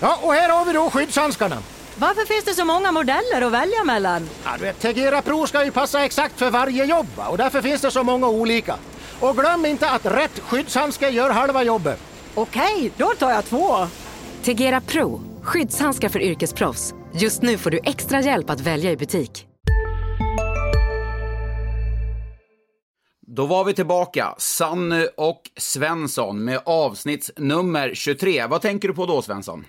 Ja, och här har vi då skyddshandskarna. Varför finns det så många modeller att välja mellan? Ja, du vet, Tegera Pro ska ju passa exakt för varje jobb och därför finns det så många olika. Och glöm inte att rätt skyddshandske gör halva jobbet. Okej, då tar jag två. Tegera Pro, skyddshandskar för yrkesproffs. Just nu får du extra hjälp att välja i butik. Då var vi tillbaka, Sanny och Svensson med avsnittsnummer 23. Vad tänker du på då, Svensson?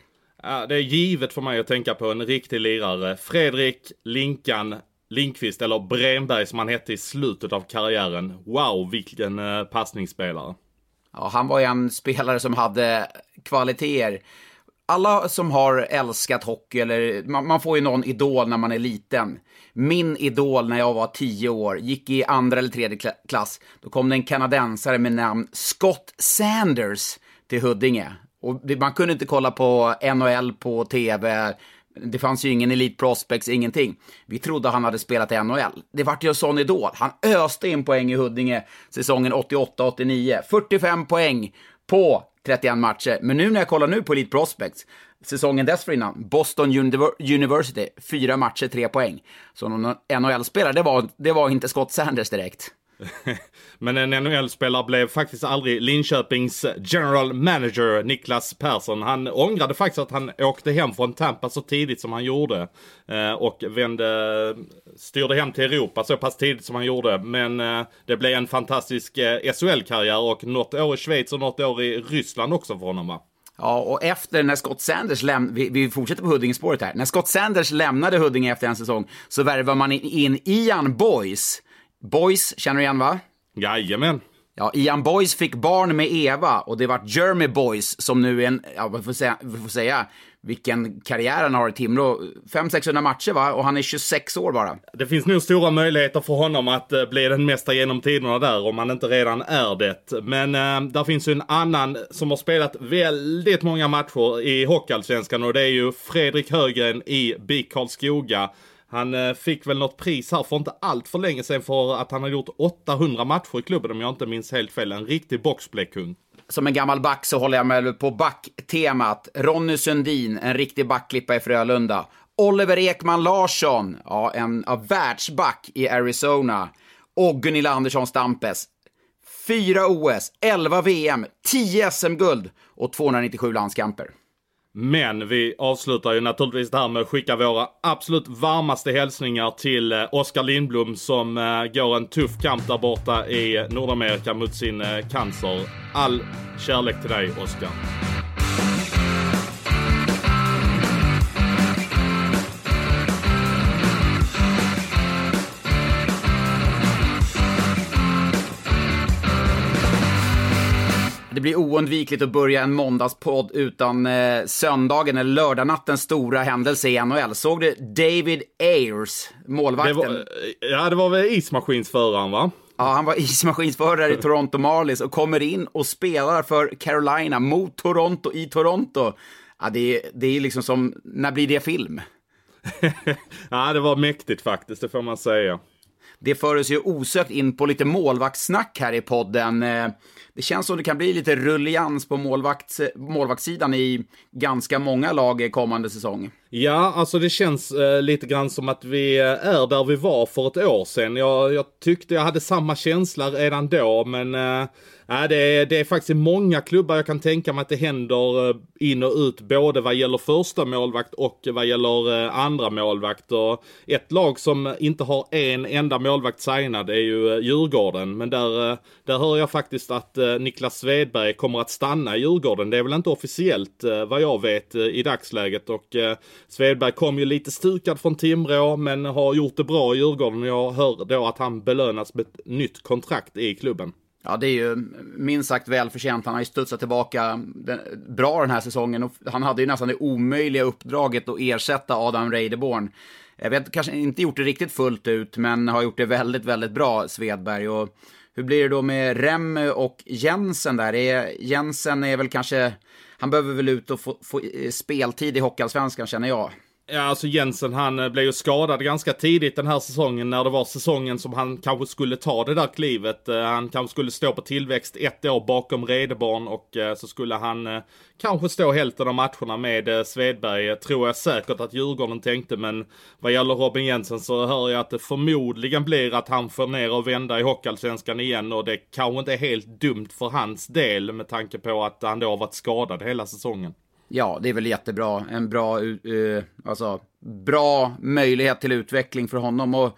Det är givet för mig att tänka på en riktig lirare. Fredrik Linkan Linkvist, eller Bremberg som han hette i slutet av karriären. Wow, vilken eh, passningsspelare. Ja, han var ju en spelare som hade kvaliteter. Alla som har älskat hockey, eller man, man, får ju någon idol när man är liten. Min idol när jag var tio år, gick i andra eller tredje klass. Då kom det en kanadensare med namn Scott Sanders till Huddinge. Och man kunde inte kolla på NHL på tv. Det fanns ju ingen Elite Prospects, ingenting. Vi trodde han hade spelat i NHL. Det vart ju en sån idol. Han öste in poäng i Huddinge säsongen 88-89. 45 poäng på 31 matcher. Men nu när jag kollar nu på Elite Prospects, säsongen dessförinnan, Boston University, fyra matcher, tre poäng. Så någon NHL-spelare, det var, det var inte Scott Sanders direkt. Men en NHL-spelare blev faktiskt aldrig Linköpings general manager Niklas Persson. Han ångrade faktiskt att han åkte hem från Tampa så tidigt som han gjorde. Eh, och vände, styrde hem till Europa så pass tidigt som han gjorde. Men eh, det blev en fantastisk eh, SHL-karriär och något år i Schweiz och något år i Ryssland också för honom va? Ja, och efter när Scott Sanders lämnade, vi, vi, fortsätter på Huddinge-spåret här. När Scott Sanders lämnade Huddinge efter en säsong så värvade man in Ian Boys Boys känner du igen va? Jajamän. Ja, Ian Boys fick barn med Eva och det var Jeremy Boys som nu är en, ja vi får säga, vi får säga vilken karriär han har i Timrå. 500-600 matcher va? Och han är 26 år bara. Det finns nog stora möjligheter för honom att uh, bli den mesta genom tiderna där om han inte redan är det. Men uh, där finns ju en annan som har spelat väldigt många matcher i Hockeyallsvenskan och det är ju Fredrik Högren i BIK Karlskoga. Han eh, fick väl något pris här för inte allt för länge sedan för att han har gjort 800 matcher i klubben om jag inte minns helt fel. En riktig boxplaykung. Som en gammal back så håller jag med på backtemat. Ronny Sundin, en riktig backklippa i Frölunda. Oliver Ekman Larsson, ja, en av världsback i Arizona. Och Gunilla Andersson Stampes. Fyra OS, 11 VM, 10 SM-guld och 297 landskamper. Men vi avslutar ju naturligtvis det här med att skicka våra absolut varmaste hälsningar till eh, Oskar Lindblom som eh, går en tuff kamp där borta i Nordamerika mot sin eh, cancer. All kärlek till dig Oskar. Blir oundvikligt att börja en måndagspodd utan eh, söndagen eller lördagnattens stora händelse i NHL. Såg du David Ayers, målvakten? Det var, ja, det var väl ismaskinsföraren va? Ja, han var ismaskinsförare i Toronto Marlies och kommer in och spelar för Carolina mot Toronto i Toronto. Ja, det, är, det är liksom som, när blir det film? ja, det var mäktigt faktiskt, det får man säga. Det för oss ju osökt in på lite målvaktssnack här i podden. Eh, det känns som det kan bli lite rullians på målvakt, målvaktssidan i ganska många lag kommande säsong. Ja, alltså det känns eh, lite grann som att vi eh, är där vi var för ett år sedan. Jag, jag tyckte jag hade samma känsla redan då, men eh, Nej, det är, det är faktiskt många klubbar jag kan tänka mig att det händer eh, in och ut både vad gäller första målvakt och vad gäller eh, andra målvakt. Och ett lag som inte har en enda målvakt signad är ju eh, Djurgården. Men där, där hör jag faktiskt att Niklas Svedberg kommer att stanna i Djurgården. Det är väl inte officiellt vad jag vet i dagsläget. Och Svedberg kom ju lite stukad från Timrå men har gjort det bra i Djurgården. Jag hör då att han belönas med ett nytt kontrakt i klubben. Ja, det är ju minst sagt välförtjänt. Han har ju studsat tillbaka bra den här säsongen och han hade ju nästan det omöjliga uppdraget att ersätta Adam Reideborn. Jag vet, kanske inte gjort det riktigt fullt ut, men har gjort det väldigt, väldigt bra, Svedberg. Och hur blir det då med Remme och Jensen där? Är, Jensen är väl kanske, han behöver väl ut och få, få eh, speltid i Hockeyallsvenskan känner jag. Ja, alltså Jensen han eh, blev ju skadad ganska tidigt den här säsongen när det var säsongen som han kanske skulle ta det där klivet. Eh, han kanske skulle stå på tillväxt ett år bakom Redeborn och eh, så skulle han kanske stå hälften av matcherna med Svedberg. Tror jag säkert att Djurgården tänkte men vad gäller Robin Jensen så hör jag att det förmodligen blir att han får ner och vända i Hockeyallsvenskan igen och det kanske inte är helt dumt för hans del med tanke på att han då har varit skadad hela säsongen. Ja, det är väl jättebra. En bra, uh, alltså, bra möjlighet till utveckling för honom. Och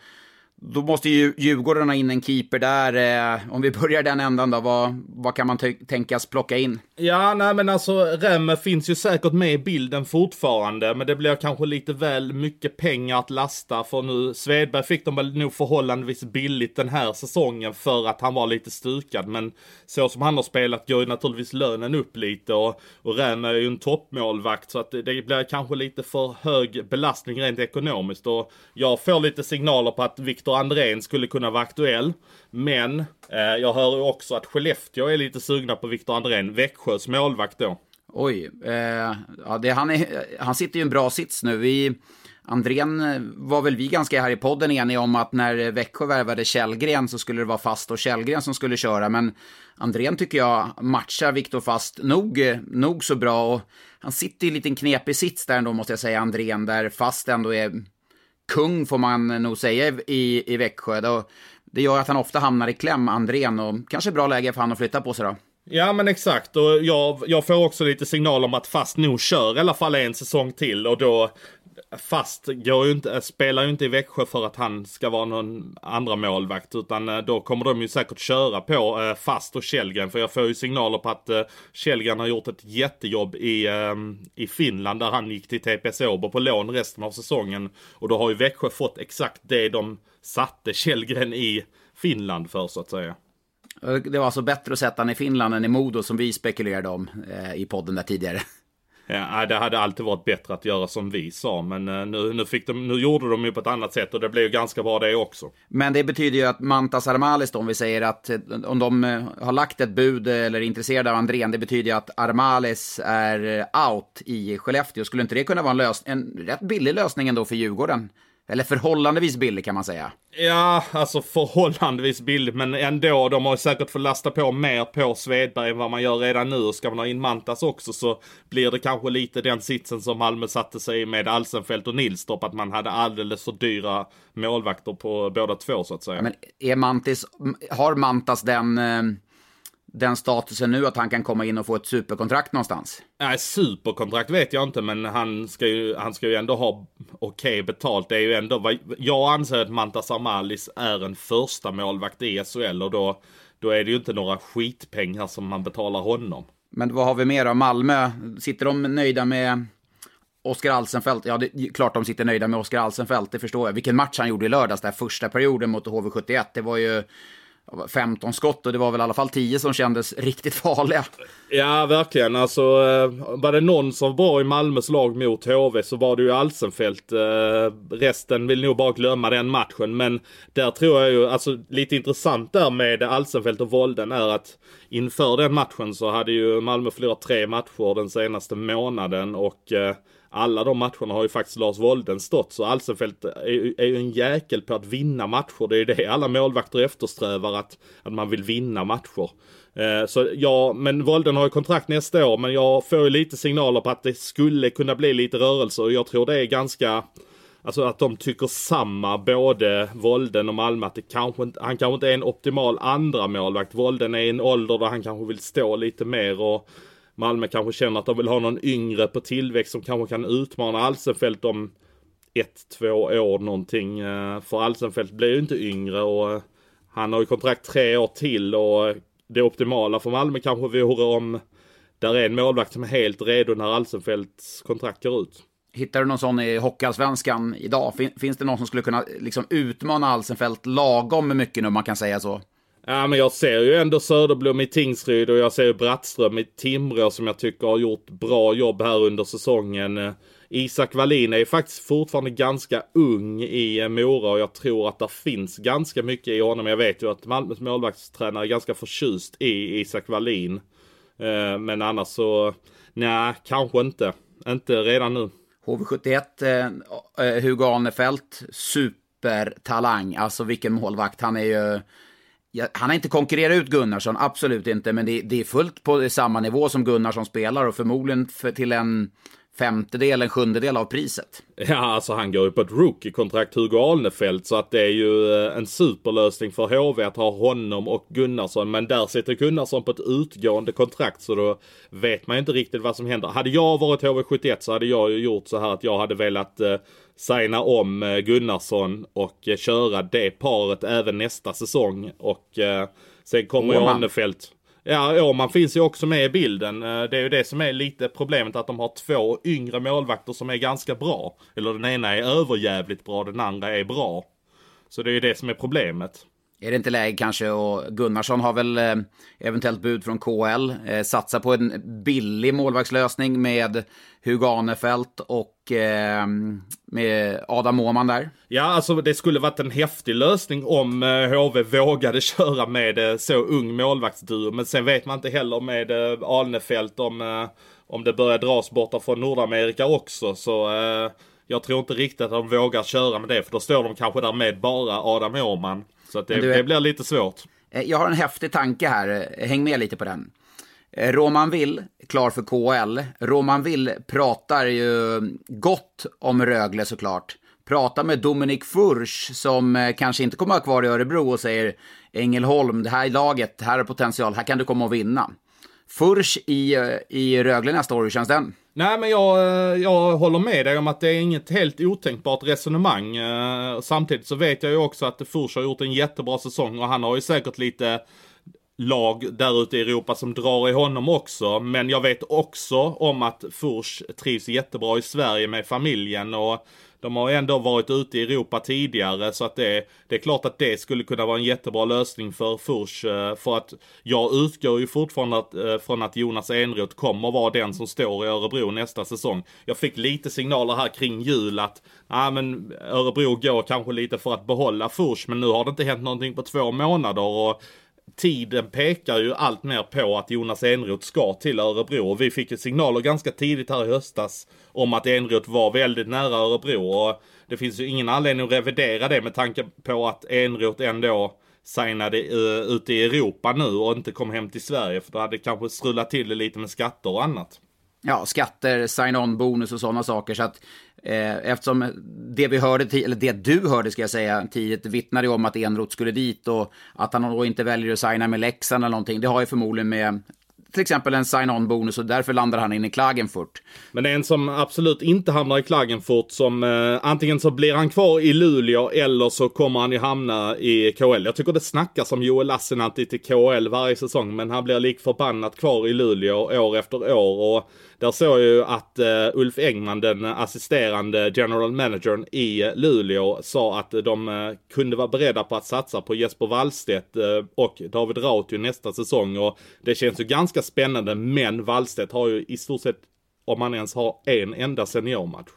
då måste ju Djurgården ha in en keeper där. Eh, om vi börjar den ändan då, vad, vad kan man tänkas plocka in? Ja, nej men alltså Remme finns ju säkert med i bilden fortfarande. Men det blir kanske lite väl mycket pengar att lasta. För nu, Svedberg fick de väl nog förhållandevis billigt den här säsongen för att han var lite stukad. Men så som han har spelat går ju naturligtvis lönen upp lite. Och, och Remme är ju en toppmålvakt. Så att det, det blir kanske lite för hög belastning rent ekonomiskt. Och jag får lite signaler på att Viktor Viktor Andrén skulle kunna vara aktuell. Men eh, jag hör också att Skellefteå är lite sugna på Viktor Andrén. Växjös målvakt då. Oj, eh, ja, det, han, är, han sitter ju i en bra sits nu. Vi, Andrén eh, var väl vi ganska här i podden eniga om att när Växjö värvade Källgren så skulle det vara Fast och Källgren som skulle köra. Men Andrén tycker jag matchar Viktor Fast nog, nog så bra. Och han sitter i en liten knepig sits där ändå måste jag säga, Andrén, där Fast ändå är kung får man nog säga i, i Växjö. Då, det gör att han ofta hamnar i kläm, Andrén, och kanske bra läge för han att flytta på sig då. Ja men exakt och jag, jag får också lite signal om att Fast nog kör i alla fall en säsong till och då Fast går ju inte, spelar ju inte i Växjö för att han ska vara någon andra målvakt utan eh, då kommer de ju säkert köra på eh, Fast och Källgren för jag får ju signaler på att eh, Källgren har gjort ett jättejobb i, ehm, i Finland där han gick till TPS Åbo på lån resten av säsongen och då har ju Växjö fått exakt det de satte Källgren i Finland för så att säga. Det var alltså bättre att sätta han i Finland än i Modo som vi spekulerade om i podden där tidigare. Ja, det hade alltid varit bättre att göra som vi sa, men eh, nu, nu, fick de, nu gjorde de ju på ett annat sätt och det blev ju ganska bra det också. Men det betyder ju att Mantas Armalis då, om vi säger att eh, om de eh, har lagt ett bud eller är intresserade av Andrén, det betyder ju att Armalis är out i Skellefteå. Skulle inte det kunna vara en, lös en rätt billig lösning ändå för Djurgården? Eller förhållandevis billig kan man säga. Ja, alltså förhållandevis billigt, men ändå. De har säkert fått lasta på mer på Svedberg än vad man gör redan nu. Och ska man ha in Mantas också så blir det kanske lite den sitsen som Malmö satte sig med Alsenfelt och Nilstorp. Att man hade alldeles för dyra målvakter på båda två så att säga. men är Mantis, har Mantas den eh, den statusen nu att han kan komma in och få ett superkontrakt någonstans? Nej, superkontrakt vet jag inte, men han ska ju, han ska ju ändå ha okej okay betalt. Det är ju ändå vad, jag anser att Mantas Amalis är en första målvakt i SHL och då, då är det ju inte några skitpengar som man betalar honom. Men vad har vi mer av Malmö? Sitter de nöjda med Oskar Alsenfelt? Ja, det är klart de sitter nöjda med Oskar Alsenfelt, det förstår jag. Vilken match han gjorde i lördags, där första perioden mot HV71. Det var ju 15 skott och det var väl i alla fall 10 som kändes riktigt farliga. Ja, verkligen. Alltså, eh, var det någon som var i Malmös lag mot HV så var det ju Alsenfelt. Eh, resten vill nog bara glömma den matchen. Men där tror jag ju, alltså lite intressant där med Alsenfelt och Volden är att inför den matchen så hade ju Malmö förlorat tre matcher den senaste månaden och eh, alla de matcherna har ju faktiskt Lars Wolden stått. Så Alsenfelt är, ju en jäkel på att vinna matcher. Det är ju det alla målvakter eftersträvar. Att, att man vill vinna matcher. Eh, så ja, men Wolden har ju kontrakt nästa år. Men jag får ju lite signaler på att det skulle kunna bli lite rörelse. Och jag tror det är ganska... Alltså att de tycker samma, både Volden och Malmö, att det kanske inte, han kanske inte är en optimal andra målvakt. Volden är i en ålder där han kanske vill stå lite mer och Malmö kanske känner att de vill ha någon yngre på tillväxt som kanske kan utmana Alsenfelt om ett, två år någonting. Eh, för Alsenfelt blir ju inte yngre och eh, han har ju kontrakt tre år till och eh, det optimala för Malmö kanske vore om där är en målvakt som är helt redo när Alsenfelts kontrakt går ut. Hittar du någon sån i Hockeyallsvenskan idag? Finns det någon som skulle kunna liksom utmana Alsenfelt lagom mycket nu, om man kan säga så? Ja, men jag ser ju ändå Söderblom i Tingsryd och jag ser ju Brattström i Timrå som jag tycker har gjort bra jobb här under säsongen. Eh, Isak Wallin är ju faktiskt fortfarande ganska ung i eh, Mora och jag tror att det finns ganska mycket i honom. Jag vet ju att Malmös målvaktstränare är ganska förtjust i Isak Wallin. Eh, men annars så, nej, kanske inte. Inte redan nu. HV71, eh, Hugo Arnefelt, supertalang. Alltså vilken målvakt. Han är ju... Ja, han har inte konkurrerat ut Gunnarsson, absolut inte, men det, det, är fullt på samma nivå som Gunnarsson spelar och förmodligen för, till en femtedel, en sjundedel av priset. Ja, alltså han går ju på ett rookie-kontrakt, Hugo Alnefelt, så att det är ju eh, en superlösning för HV att ha honom och Gunnarsson. Men där sitter Gunnarsson på ett utgående kontrakt, så då vet man ju inte riktigt vad som händer. Hade jag varit HV71 så hade jag ju gjort så här att jag hade velat eh, signa om eh, Gunnarsson och eh, köra det paret även nästa säsong. Och eh, sen kommer ju Arnefelt Ja, Åman finns ju också med i bilden. Det är ju det som är lite problemet att de har två yngre målvakter som är ganska bra. Eller den ena är överjävligt bra, den andra är bra. Så det är ju det som är problemet. Är det inte läge kanske och Gunnarsson har väl eh, eventuellt bud från KL. Eh, satsa på en billig målvaktslösning med Hugo Anefelt och eh, med Adam Åhman där. Ja, alltså det skulle varit en häftig lösning om eh, HV vågade köra med eh, så ung målvaktsduo. Men sen vet man inte heller med Alnefelt om, om det börjar dras borta från Nordamerika också. Så jag tror inte riktigt att de vågar köra med det. För då står de kanske där med bara Adam Åhman. Så det, du, det blir lite svårt. Eh, jag har en häftig tanke här, häng med lite på den. Eh, Roman Will, klar för KL. Roman Will pratar ju gott om Rögle såklart. Pratar med Dominik Furch som eh, kanske inte kommer att ha kvar i Örebro och säger Ängelholm, det här laget, här är potential, här kan du komma och vinna. Furch i, i Rögle nästa år, hur känns den? Nej men jag, eh, jag håller med dig om att det är inget helt otänkbart resonemang. Eh, samtidigt så vet jag ju också att Furs har gjort en jättebra säsong och han har ju säkert lite lag där ute i Europa som drar i honom också. Men jag vet också om att Furs trivs jättebra i Sverige med familjen och de har ändå varit ute i Europa tidigare så att det, det är klart att det skulle kunna vara en jättebra lösning för Furs. Eh, för att jag utgår ju fortfarande att, eh, från att Jonas Enroth kommer vara den som står i Örebro nästa säsong. Jag fick lite signaler här kring jul att ah, men Örebro går kanske lite för att behålla Furs men nu har det inte hänt någonting på två månader och tiden pekar ju allt mer på att Jonas Enroth ska till Örebro. Och vi fick ju signaler ganska tidigt här i höstas om att Enroth var väldigt nära Örebro. Och det finns ju ingen anledning att revidera det med tanke på att Enroth ändå signade eh, uh, ute i Europa nu och inte kom hem till Sverige. För då hade det kanske strulat till det lite med skatter och annat. Ja, skatter, sign-on-bonus och sådana saker. Så att Eh, eftersom det vi hörde, eller det du hörde ska jag säga, tidigt vittnade om att Enroth skulle dit och att han då inte väljer att signa med Leksand eller någonting. Det har ju förmodligen med till exempel en sign-on-bonus och därför landar han in i Klagenfurt. Men en som absolut inte hamnar i Klagenfurt som eh, antingen så blir han kvar i Luleå eller så kommer han ju hamna i KL. Jag tycker det snackas om Joel Lassinantti till KL varje säsong men han blir lik förbannat kvar i Luleå år efter år och där såg jag ju att uh, Ulf Engman, den assisterande general managern i Luleå, sa att de uh, kunde vara beredda på att satsa på Jesper Wallstedt uh, och David Rautio nästa säsong. Och det känns ju ganska spännande, men Wallstedt har ju i stort sett, om man ens har en enda seniormatch.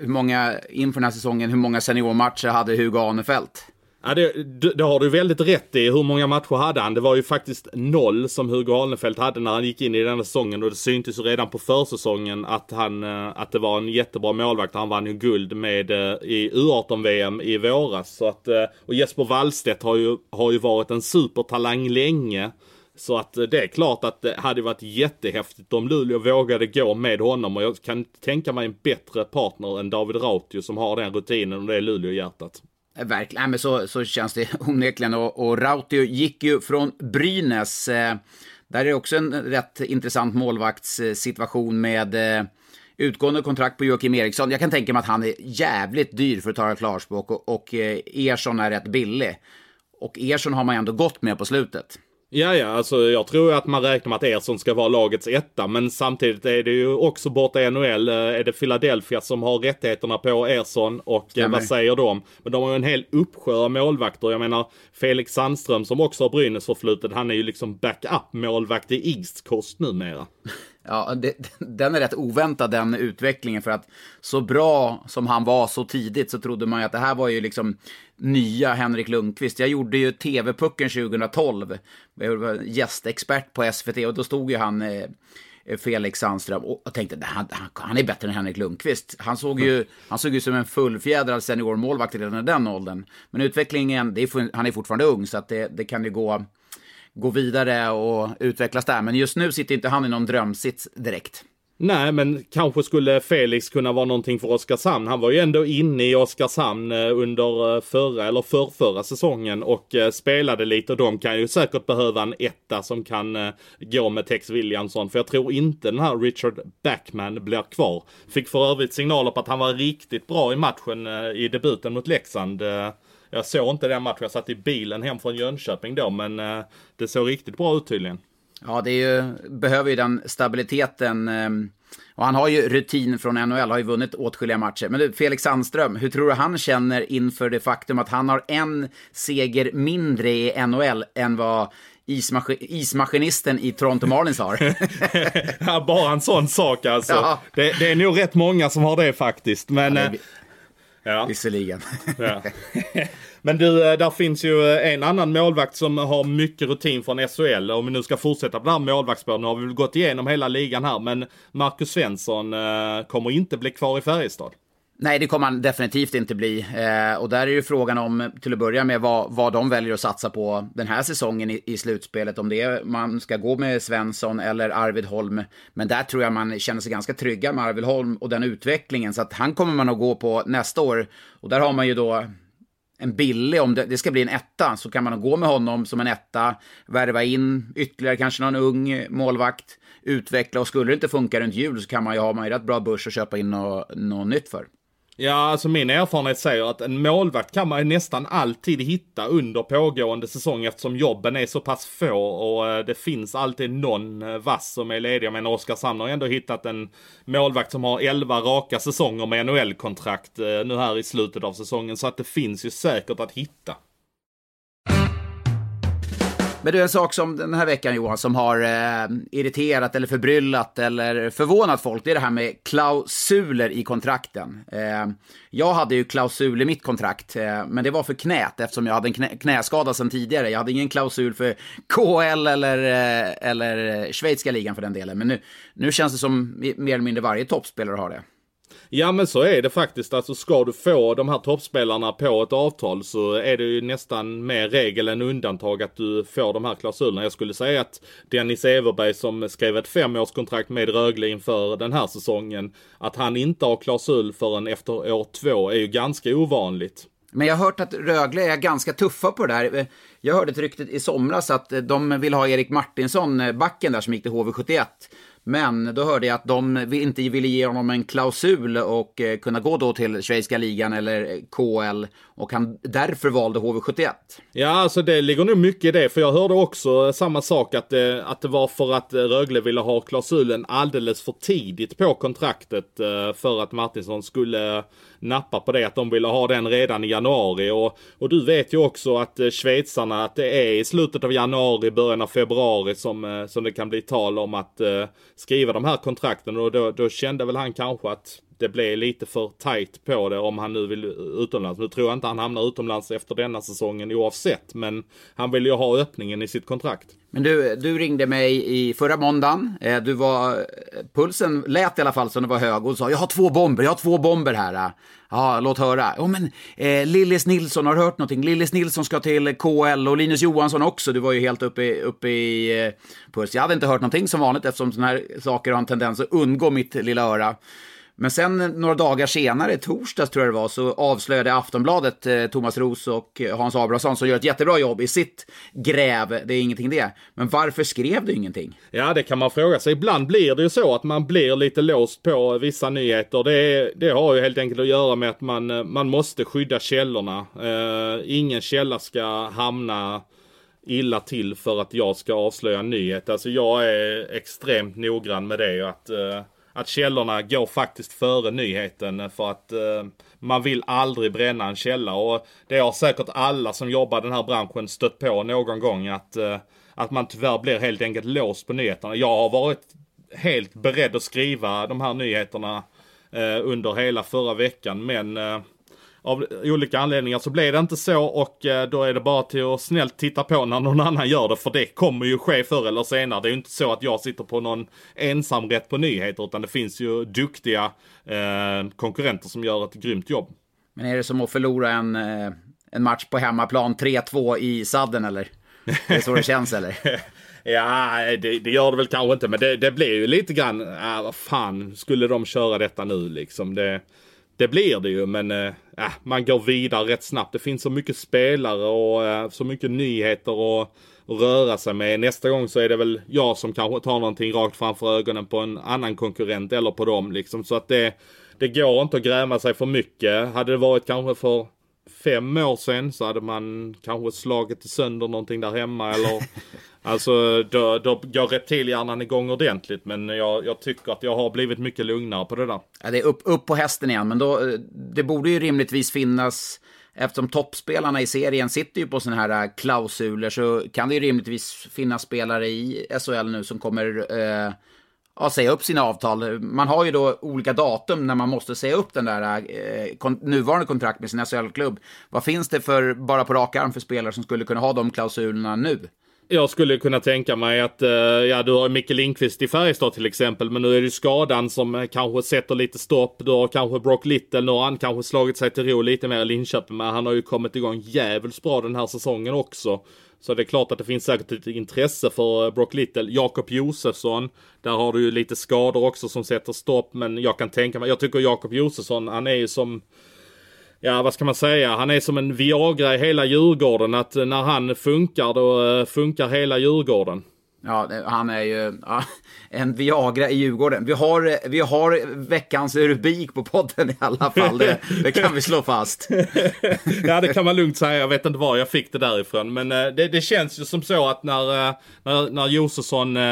Hur många, inför den här säsongen, hur många seniormatcher hade Hugo Anefelt? Ja, det, det, har du väldigt rätt i. Hur många matcher hade han? Det var ju faktiskt noll som Hugo Alnefelt hade när han gick in i den här säsongen och det syntes ju redan på försäsongen att han, eh, att det var en jättebra målvakt. Han vann ju guld med eh, i U18-VM i våras. Så att, eh, och Jesper Wallstedt har ju, har ju varit en supertalang länge. Så att det är klart att det hade varit jättehäftigt om Luleå vågade gå med honom och jag kan tänka mig en bättre partner än David Rautio som har den rutinen och det är Luleå-hjärtat. Eh, verkligen, men så, så känns det onekligen. Och, och Rautio gick ju från Brynäs. Eh, där är det också en rätt intressant målvaktssituation med eh, utgående kontrakt på Joakim Eriksson. Jag kan tänka mig att han är jävligt dyr för att tala klarspråk och, och eh, Ersson är rätt billig. Och Ersson har man ändå gått med på slutet. Ja, ja, alltså jag tror att man räknar med att Ersson ska vara lagets etta, men samtidigt är det ju också borta i NHL, eh, är det Philadelphia som har rättigheterna på Ersson och Stämmer. vad säger de? Men de har ju en hel uppsjö av målvakter. Jag menar Felix Sandström som också har Brynäs förflutet, han är ju liksom backup målvakt i East Coast numera. Ja, det, den är rätt oväntad den utvecklingen för att så bra som han var så tidigt så trodde man ju att det här var ju liksom nya Henrik Lundqvist. Jag gjorde ju TV-pucken 2012. Jag var gästexpert på SVT och då stod ju han eh, Felix Sandström och tänkte han, han, han är bättre än Henrik Lundqvist. Han såg ju, han såg ju som en fullfjädrad seniormålvakt redan i den åldern. Men utvecklingen, det är, han är fortfarande ung så att det, det kan ju gå, gå vidare och utvecklas där. Men just nu sitter inte han i någon drömsits direkt. Nej, men kanske skulle Felix kunna vara någonting för Oskarshamn. Han var ju ändå inne i Oskarshamn eh, under eh, förra eller förrförra säsongen och eh, spelade lite och de kan ju säkert behöva en etta som kan gå med Tex Williamson. För jag tror inte den här Richard Backman blir kvar. Fick för övrigt signaler på att han var riktigt bra i matchen i debuten mot Leksand. Jag såg inte den matchen, jag satt i bilen hem från Jönköping då, men det såg riktigt bra ut tydligen. Ja, det ju, behöver ju den stabiliteten. Ehm, och han har ju rutin från NHL, har ju vunnit åtskilliga matcher. Men du, Felix Sandström, hur tror du han känner inför det faktum att han har en seger mindre i NHL än vad ismaskin ismaskinisten i Toronto Marlins har. ja, bara en sån sak alltså. Ja. Det, det, är nog rätt många som har det faktiskt. Men, ja, det, Ja. Visserligen. Ja. Men du, eh, där finns ju eh, en annan målvakt som har mycket rutin från SHL. Om vi nu ska fortsätta på det här målvaktsspåret. Nu har vi väl gått igenom hela ligan här. Men Marcus Svensson eh, kommer inte bli kvar i Färjestad. Nej, det kommer han definitivt inte bli. Eh, och där är ju frågan om, till att börja med, vad, vad de väljer att satsa på den här säsongen i, i slutspelet. Om det är man ska gå med Svensson eller Arvid Holm. Men där tror jag man känner sig ganska trygga med Arvid Holm och den utvecklingen. Så att han kommer man att gå på nästa år. Och där har man ju då en billig, om det, det, ska bli en etta, så kan man gå med honom som en etta, värva in ytterligare kanske någon ung målvakt, utveckla och skulle det inte funka runt jul så kan man ju ha man ju rätt bra börs att köpa in något, något nytt för. Ja, alltså min erfarenhet säger att en målvakt kan man ju nästan alltid hitta under pågående säsong eftersom jobben är så pass få och eh, det finns alltid någon eh, vass som är ledig. Men Oskarshamn har ändå hittat en målvakt som har 11 raka säsonger med NHL-kontrakt eh, nu här i slutet av säsongen. Så att det finns ju säkert att hitta. Men du, en sak som den här veckan Johan, som har eh, irriterat eller förbryllat eller förvånat folk, det är det här med klausuler i kontrakten. Eh, jag hade ju klausul i mitt kontrakt, eh, men det var för knät eftersom jag hade en knä, knäskada sedan tidigare. Jag hade ingen klausul för KL eller, eh, eller schweiziska ligan för den delen. Men nu, nu känns det som mer eller mindre varje toppspelare har det. Ja men så är det faktiskt. Alltså ska du få de här toppspelarna på ett avtal så är det ju nästan mer regel än undantag att du får de här klausulerna. Jag skulle säga att Dennis Everberg som skrev ett femårskontrakt med Rögle inför den här säsongen. Att han inte har klausul förrän efter år två är ju ganska ovanligt. Men jag har hört att Rögle är ganska tuffa på det där. Jag hörde ett rykte i somras att de vill ha Erik Martinsson, eh, backen där som gick till HV71. Men då hörde jag att de inte ville ge honom en klausul och eh, kunna gå då till schweiziska ligan eller eh, KL och han därför valde HV71. Ja, alltså det ligger nog mycket i det, för jag hörde också eh, samma sak att det, att det var för att Rögle ville ha klausulen alldeles för tidigt på kontraktet för att Martinsson skulle nappa på det, att de ville ha den redan i januari. Och, och du vet ju också att schweizarna, att det är i slutet av januari, början av februari som, som det kan bli tal om att skriva de här kontrakten. Och då, då kände väl han kanske att det blev lite för tight på det om han nu vill utomlands. Nu tror jag inte han hamnar utomlands efter denna säsongen oavsett, men han vill ju ha öppningen i sitt kontrakt. Men du, du ringde mig i förra måndagen. Eh, du var, pulsen lät i alla fall som den var hög och sa jag har två bomber, jag har två bomber här. Ja, låt höra. Oh, men eh, Lillis Nilsson, har du hört någonting? Lillis Nilsson ska till KL och Linus Johansson också. Du var ju helt uppe, uppe i eh, puls. Jag hade inte hört någonting som vanligt eftersom sådana här saker har en tendens att undgå mitt lilla öra. Men sen eh, några dagar senare, torsdags tror jag det var, så avslöjade Aftonbladet eh, Thomas Ros och eh, Hans Abrahamsson som gör ett jättebra jobb i sitt gräv. Det är ingenting det. Men varför skrev du ingenting? Ja, det kan man fråga sig. Ibland blir det ju så att man blir lite låst på vissa nyheter. Det, det har ju helt enkelt att göra med att man, eh, man måste skydda källorna. Eh, ingen källa ska hamna illa till för att jag ska avslöja en nyhet. Alltså jag är extremt noggrann med det. Att, eh, att källorna går faktiskt före nyheten för att eh, man vill aldrig bränna en källa och det har säkert alla som jobbar i den här branschen stött på någon gång att, eh, att man tyvärr blir helt enkelt låst på nyheterna. Jag har varit helt beredd att skriva de här nyheterna eh, under hela förra veckan men eh, av olika anledningar så blev det inte så och eh, då är det bara till att snällt titta på när någon annan gör det för det kommer ju ske förr eller senare. Det är ju inte så att jag sitter på någon ensamrätt på nyheter utan det finns ju duktiga eh, konkurrenter som gör ett grymt jobb. Men är det som att förlora en, eh, en match på hemmaplan 3-2 i sadden eller? Det är så det känns eller? Ja, det, det, gör det väl kanske inte, men det, det blir ju lite grann, äh, vad fan, skulle de köra detta nu liksom? Det, det blir det ju, men äh, man går vidare rätt snabbt. Det finns så mycket spelare och äh, så mycket nyheter att röra sig med. Nästa gång så är det väl jag som kanske tar någonting rakt framför ögonen på en annan konkurrent eller på dem liksom. Så att det, det går inte att gräma sig för mycket. Hade det varit kanske för fem år sedan så hade man kanske slagit sönder någonting där hemma eller Alltså då, då går reptilhjärnan igång ordentligt men jag, jag, tycker att jag har blivit mycket lugnare på det där. Ja, det är upp, upp på hästen igen men då, det borde ju rimligtvis finnas Eftersom toppspelarna i serien sitter ju på sådana här äh, klausuler så kan det ju rimligtvis finnas spelare i SHL nu som kommer eh, ja, säga upp sina avtal. Man har ju då olika datum när man måste säga upp den där eh, kon nuvarande kontrakt med sin SHL-klubb. Vad finns det för, bara på rak arm för spelare som skulle kunna ha de klausulerna nu? Jag skulle kunna tänka mig att, eh, ja du har Micke Lindqvist i Färjestad till exempel, men nu är det skadan som eh, kanske sätter lite stopp. Du har kanske Brock Little, nu har han kanske slagit sig till ro lite mer i Linköping, men han har ju kommit igång jävligt bra den här säsongen också. Så det är klart att det finns säkert ett intresse för eh, Brock Little. Jakob Josefsson, där har du ju lite skador också som sätter stopp, men jag kan tänka mig, jag tycker Jakob Josefsson, han är ju som ja vad ska man säga, han är som en Viagra i hela Djurgården. Att eh, när han funkar då eh, funkar hela Djurgården. Ja, han är ju ja, en Viagra i Djurgården. Vi har, vi har veckans rubrik på podden i alla fall, det, det kan vi slå fast. ja, det kan man lugnt säga. Jag vet inte var jag fick det därifrån. Men eh, det, det känns ju som så att när, eh, när, när Josefsson eh,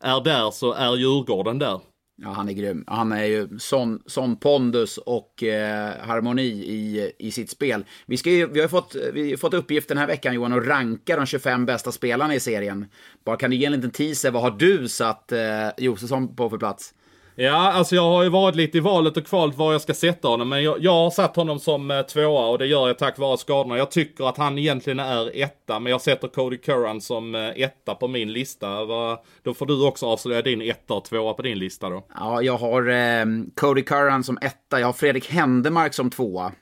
är där så är Djurgården där. Ja, han är grym. Han är ju sån, sån pondus och eh, harmoni i, i sitt spel. Vi, ska ju, vi har fått, vi har fått uppgift den här veckan, Johan, att ranka de 25 bästa spelarna i serien. Bara kan du ge en liten teaser, vad har du satt eh, Josefsson på för plats? Ja, alltså jag har ju varit lite i valet och kvalet var jag ska sätta honom. Men jag, jag har satt honom som eh, tvåa och det gör jag tack vare skadorna. Jag tycker att han egentligen är etta, men jag sätter Cody Curran som eh, etta på min lista. Va, då får du också avslöja din etta och tvåa på din lista då. Ja, jag har eh, Cody Curran som etta. Jag har Fredrik Händemark som tvåa.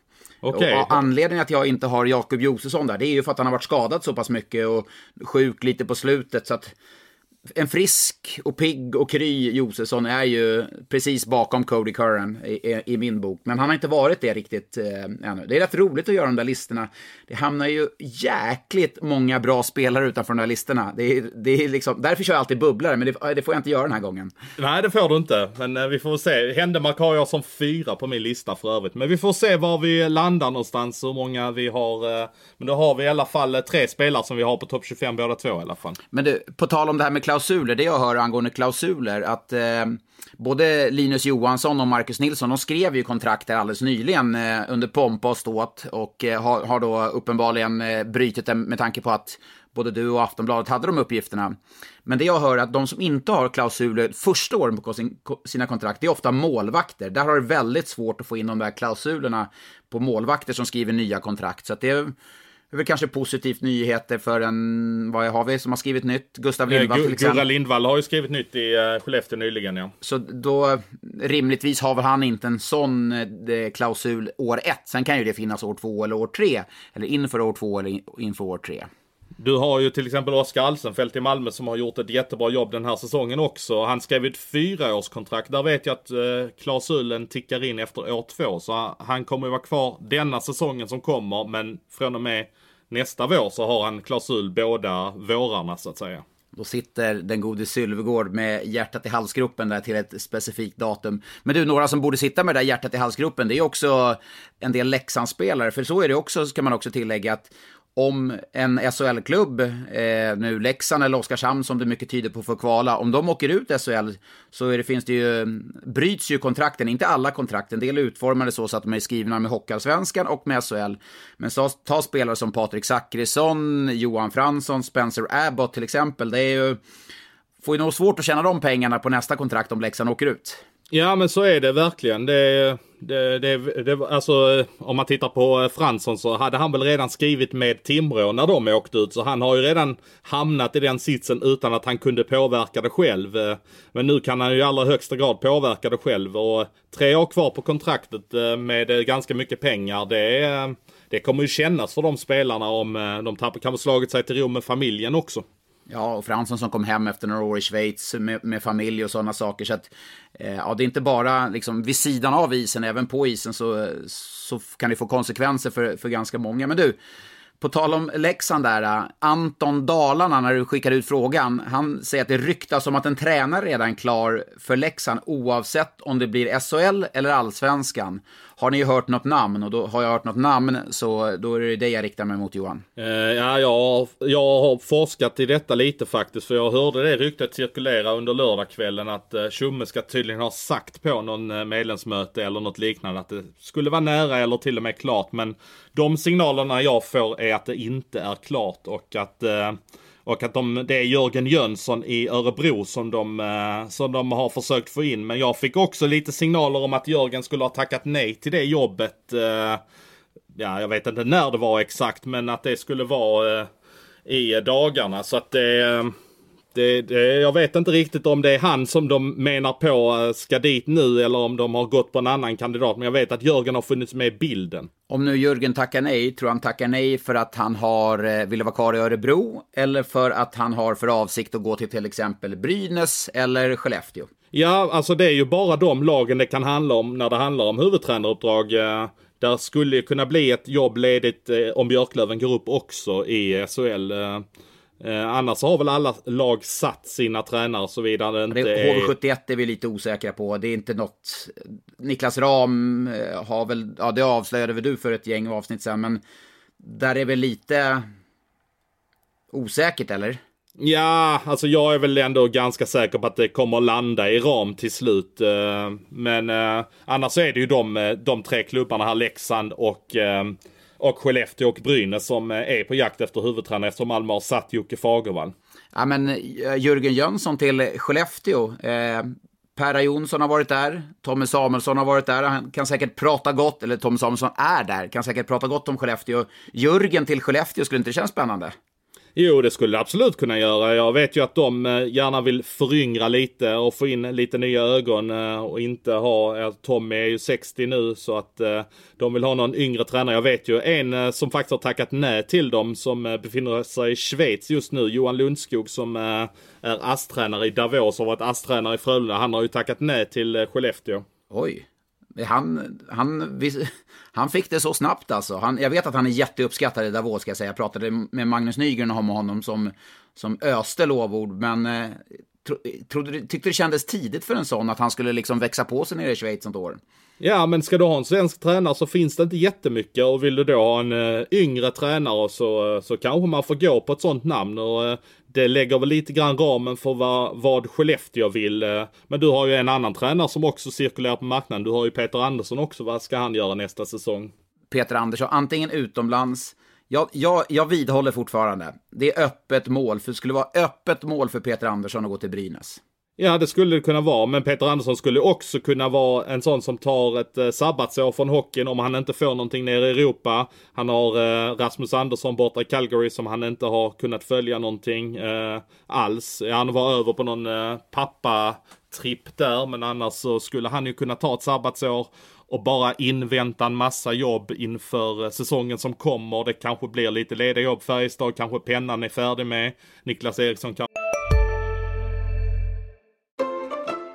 Okay. Och anledningen att jag inte har Jakob Josefsson där, det är ju för att han har varit skadad så pass mycket och sjuk lite på slutet. Så att en frisk och pigg och kry Josefsson är ju precis bakom Cody Curran i, i, min bok. Men han har inte varit det riktigt eh, ännu. Det är rätt roligt att göra de där listorna. Det hamnar ju jäkligt många bra spelare utanför de där listorna. Det är, det är liksom, därför kör jag alltid bubblare, men det, det, får jag inte göra den här gången. Nej, det får du inte. Men eh, vi får se. Händemark har jag som fyra på min lista för övrigt. Men vi får se var vi landar någonstans, hur många vi har. Eh, men då har vi i alla fall eh, tre spelare som vi har på topp 25 båda två i alla fall. Men du, på tal om det här med klausuler, det jag hör angående klausuler, att eh, både Linus Johansson och Marcus Nilsson, de skrev ju kontrakt här alldeles nyligen eh, under pompa och ståt och eh, har, har, då uppenbarligen eh, brytit det med tanke på att både du och Aftonbladet hade de uppgifterna. Men det jag hör är att de som inte har klausuler första åren på sin, sina kontrakt, det är ofta målvakter. Där har det väldigt svårt att få in de där klausulerna på målvakter som skriver nya kontrakt. Så att det är det är väl kanske positivt nyheter för en, vad har vi som har skrivit nytt? Gustav eh, Lindvall till exempel. Gurra Lindvall har ju skrivit nytt i uh, Skellefteå nyligen ja. Så då, rimligtvis har väl han inte en sån eh, klausul år ett. Sen kan ju det finnas år två eller år tre. Eller inför år två eller inför år tre. Du har ju till exempel Oskar Alsenfelt i Malmö som har gjort ett jättebra jobb den här säsongen också. Han skrev ett fyraårskontrakt. Där vet jag att eh, klausulen tickar in efter år två. Så han kommer ju vara kvar denna säsongen som kommer. Men från och med nästa vår så har han klausul båda vårarna så att säga. Då sitter den gode Sylvegård med hjärtat i halsgropen där till ett specifikt datum. Men du, några som borde sitta med det där hjärtat i halsgropen, det är också en del Leksandsspelare. För så är det också, ska man också tillägga, att om en SHL-klubb, eh, nu Leksand eller Oskarshamn som det mycket tyder på för kvala, om de åker ut SHL så är det, finns det ju, bryts ju kontrakten, inte alla kontrakt, en del är utformade så, så att de är skrivna med Hockeyallsvenskan och med SHL. Men så, ta spelare som Patrik Zackrisson, Johan Fransson, Spencer Abbott till exempel, det är ju, får ju nog svårt att tjäna de pengarna på nästa kontrakt om Leksand åker ut. Ja men så är det verkligen. Det, det, det, det, alltså, om man tittar på eh, Fransson så hade han väl redan skrivit med Timrå när de åkte ut. Så han har ju redan hamnat i den sitsen utan att han kunde påverka det själv. Eh, men nu kan han ju i allra högsta grad påverka det själv. Och tre år kvar på kontraktet eh, med ganska mycket pengar. Det, det kommer ju kännas för de spelarna om de tappar, kan ha slagit sig till ro med familjen också. Ja, och Fransson som kom hem efter några år i Schweiz med, med familj och sådana saker. Så att, eh, ja, det är inte bara liksom vid sidan av isen, även på isen så, så kan det få konsekvenser för, för ganska många. Men du, på tal om Leksand där, eh, Anton Dalarna när du skickade ut frågan, han säger att det ryktas om att en tränare redan är klar för Leksand oavsett om det blir SHL eller allsvenskan. Har ni hört något namn? Och då har jag hört något namn så då är det det jag riktar mig mot Johan. Eh, ja, jag, jag har forskat i detta lite faktiskt. För jag hörde det ryktet cirkulera under lördagskvällen att eh, Tjomme ska tydligen ha sagt på någon eh, medlemsmöte eller något liknande att det skulle vara nära eller till och med klart. Men de signalerna jag får är att det inte är klart och att eh, och att de, det är Jörgen Jönsson i Örebro som de, eh, som de har försökt få in. Men jag fick också lite signaler om att Jörgen skulle ha tackat nej till det jobbet. Eh, ja, jag vet inte när det var exakt, men att det skulle vara eh, i dagarna. Så att det... Det, det, jag vet inte riktigt om det är han som de menar på ska dit nu eller om de har gått på en annan kandidat. Men jag vet att Jörgen har funnits med i bilden. Om nu Jörgen tackar nej, tror han tackar nej för att han har, eh, vill vara kvar i Örebro eller för att han har för avsikt att gå till till exempel Brynäs eller Skellefteå? Ja, alltså det är ju bara de lagen det kan handla om när det handlar om huvudtränaruppdrag. Eh, där skulle kunna bli ett jobb ledigt eh, om Björklöven går upp också i SHL. Eh, annars har väl alla lag satt sina tränare så vidare inte är... HV71 är vi lite osäkra på. Det är inte något... Niklas Ram eh, har väl... Ja, det avslöjade väl du för ett gäng avsnitt sen, men där är väl lite osäkert, eller? Ja, alltså jag är väl ändå ganska säker på att det kommer landa i ram till slut. Eh, men eh, annars är det ju de, eh, de tre klubbarna här, Leksand och och Skellefteå och Brynäs som eh, är på jakt efter huvudtränare eftersom Malmö har satt Jocke Fagervall. Ja, men eh, Jörgen Jönsson till Skellefteå. Eh, Perra Jonsson har varit där, Tommy Samuelsson har varit där, han kan säkert prata gott, eller Tommy Samuelsson är där, kan säkert prata gott om Skellefteå. Jörgen till Skellefteå, skulle inte det kännas spännande? Jo, det skulle det absolut kunna göra. Jag vet ju att de eh, gärna vill föryngra lite och få in lite nya ögon eh, och inte ha, eh, Tommy är ju 60 nu så att de vill ha någon yngre tränare. Jag vet ju en som faktiskt har tackat nej till dem som befinner sig i Schweiz just nu, Johan Lundskog som är ASS-tränare i Davos och varit ASS-tränare i Frölunda. Han har ju tackat nej till Skellefteå. Oj. Han, han, han fick det så snabbt alltså. Han, jag vet att han är jätteuppskattad i Davos ska jag säga. Jag pratade med Magnus Nygren om honom som, som öste lovord. Men eh, tro, trodde, tyckte det kändes tidigt för en sån att han skulle liksom växa på sig nere i Schweiz ett år. Ja, men ska du ha en svensk tränare så finns det inte jättemycket och vill du då ha en uh, yngre tränare så, uh, så kanske man får gå på ett sånt namn och uh, det lägger väl lite grann ramen för vad, vad Skellefteå vill. Men du har ju en annan tränare som också cirkulerar på marknaden. Du har ju Peter Andersson också. Vad ska han göra nästa säsong? Peter Andersson, antingen utomlands jag, jag, jag vidhåller fortfarande. Det är öppet mål, för det skulle vara öppet mål för Peter Andersson att gå till Brynäs. Ja, det skulle det kunna vara, men Peter Andersson skulle också kunna vara en sån som tar ett eh, sabbatsår från hockeyn om han inte får någonting nere i Europa. Han har eh, Rasmus Andersson borta i Calgary som han inte har kunnat följa någonting eh, alls. Han var över på någon eh, pappa-tripp där, men annars så skulle han ju kunna ta ett sabbatsår och bara invänta en massa jobb inför eh, säsongen som kommer. Det kanske blir lite lediga jobb. Färjestad kanske pennan är färdig med. Niklas Eriksson kan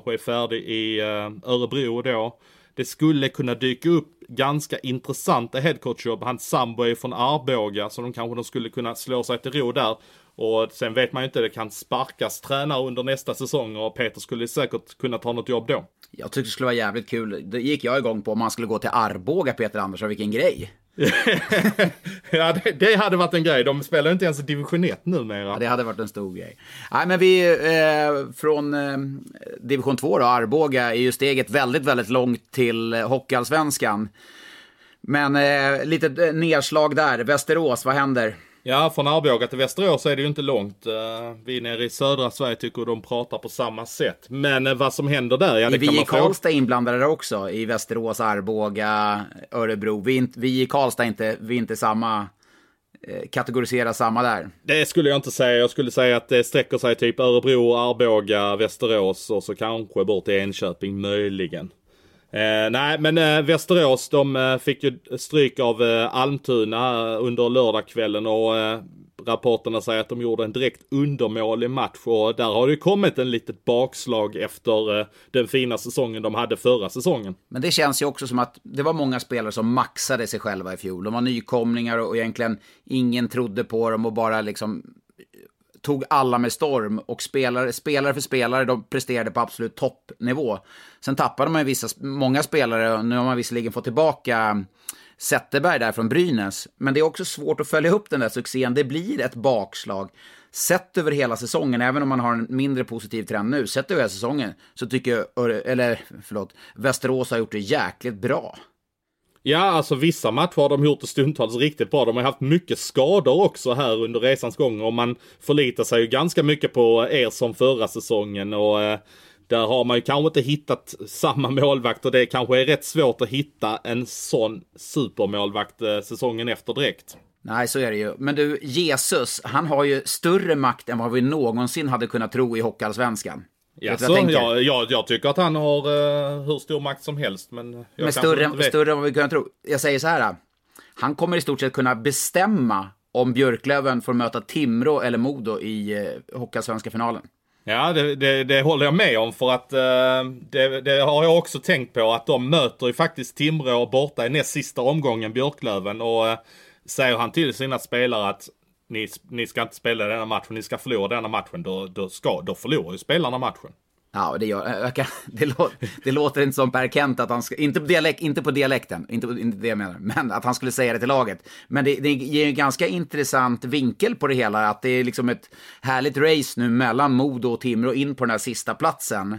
kanske är färdig i eh, Örebro då. det skulle kunna dyka upp ganska intressanta headcoachjobb. Hans sambo är från Arboga så de kanske de skulle kunna slå sig till ro där. Och sen vet man ju inte, det kan sparkas tränare under nästa säsong och Peter skulle säkert kunna ta något jobb då. Jag tyckte det skulle vara jävligt kul. Det gick jag igång på om man skulle gå till Arboga, Peter Andersson. Vilken grej! ja, det, det, hade varit en grej. De spelar inte ens i division 1 numera. Ja, det hade varit en stor grej. Nej, men vi eh, från eh, division 2 då, Arboga, är ju steget väldigt, väldigt långt till Hockeyallsvenskan. Men eh, lite eh, nedslag där. Västerås, vad händer? Ja, från Arboga till Västerås är det ju inte långt. Eh, vi nere i södra Sverige tycker de pratar på samma sätt. Men eh, vad som händer där, ja det är kan vi i Karlstad inblandade också? I Västerås, Arboga, Örebro. Vi, vi i Karlstad inte, vi är inte samma eh, kategorisera samma där? Det skulle jag inte säga. Jag skulle säga att det sträcker sig typ Örebro, Arboga, Västerås och så kanske bort till Enköping möjligen. Eh, nej, men eh, Västerås de eh, fick ju stryk av eh, Almtuna under lördagskvällen och eh, rapporterna säger att de gjorde en direkt undermålig match och där har det kommit en litet bakslag efter eh, den fina säsongen de hade förra säsongen. Men det känns ju också som att det var många spelare som maxade sig själva i fjol. De var nykomlingar och egentligen ingen trodde på dem och bara liksom tog alla med storm och spelare, spelare för spelare, de presterade på absolut toppnivå. Sen tappade man vissa, många spelare, och nu har man visserligen fått tillbaka Zetterberg där från Brynäs. Men det är också svårt att följa upp den där succén. Det blir ett bakslag. Sett över hela säsongen, även om man har en mindre positiv trend nu, sett över hela säsongen, så tycker jag, eller förlåt, Västerås har gjort det jäkligt bra. Ja, alltså vissa matcher har de gjort det stundtals riktigt bra. De har haft mycket skador också här under resans gång och man förlitar sig ju ganska mycket på er som förra säsongen och eh, där har man ju kanske inte hittat samma målvakt och det kanske är rätt svårt att hitta en sån supermålvakt eh, säsongen efter direkt. Nej, så är det ju. Men du, Jesus, han har ju större makt än vad vi någonsin hade kunnat tro i Hockeyallsvenskan. Jaså, jag, jag, jag, tycker att han har uh, hur stor makt som helst. Men, men större, större än vad vi kunde tro. Jag säger så här. Han kommer i stort sett kunna bestämma om Björklöven får möta Timrå eller Modo i uh, Hockeyallsvenska finalen. Ja, det, det, det, håller jag med om för att uh, det, det, har jag också tänkt på att de möter ju faktiskt Timrå borta i näst sista omgången, Björklöven. Och uh, säger han till sina spelare att ni, ni ska inte spela denna matchen, ni ska förlora denna matchen, då, då, ska, då förlorar ju spelarna matchen. Ja, det, gör, eh, kan, det, låter, det låter inte som Per Kent att han ska, inte på, dialekt, inte på dialekten, inte, inte det jag menar, men att han skulle säga det till laget. Men det, det ger en ganska intressant vinkel på det hela, att det är liksom ett härligt race nu mellan Modo och Timrå in på den här sista platsen.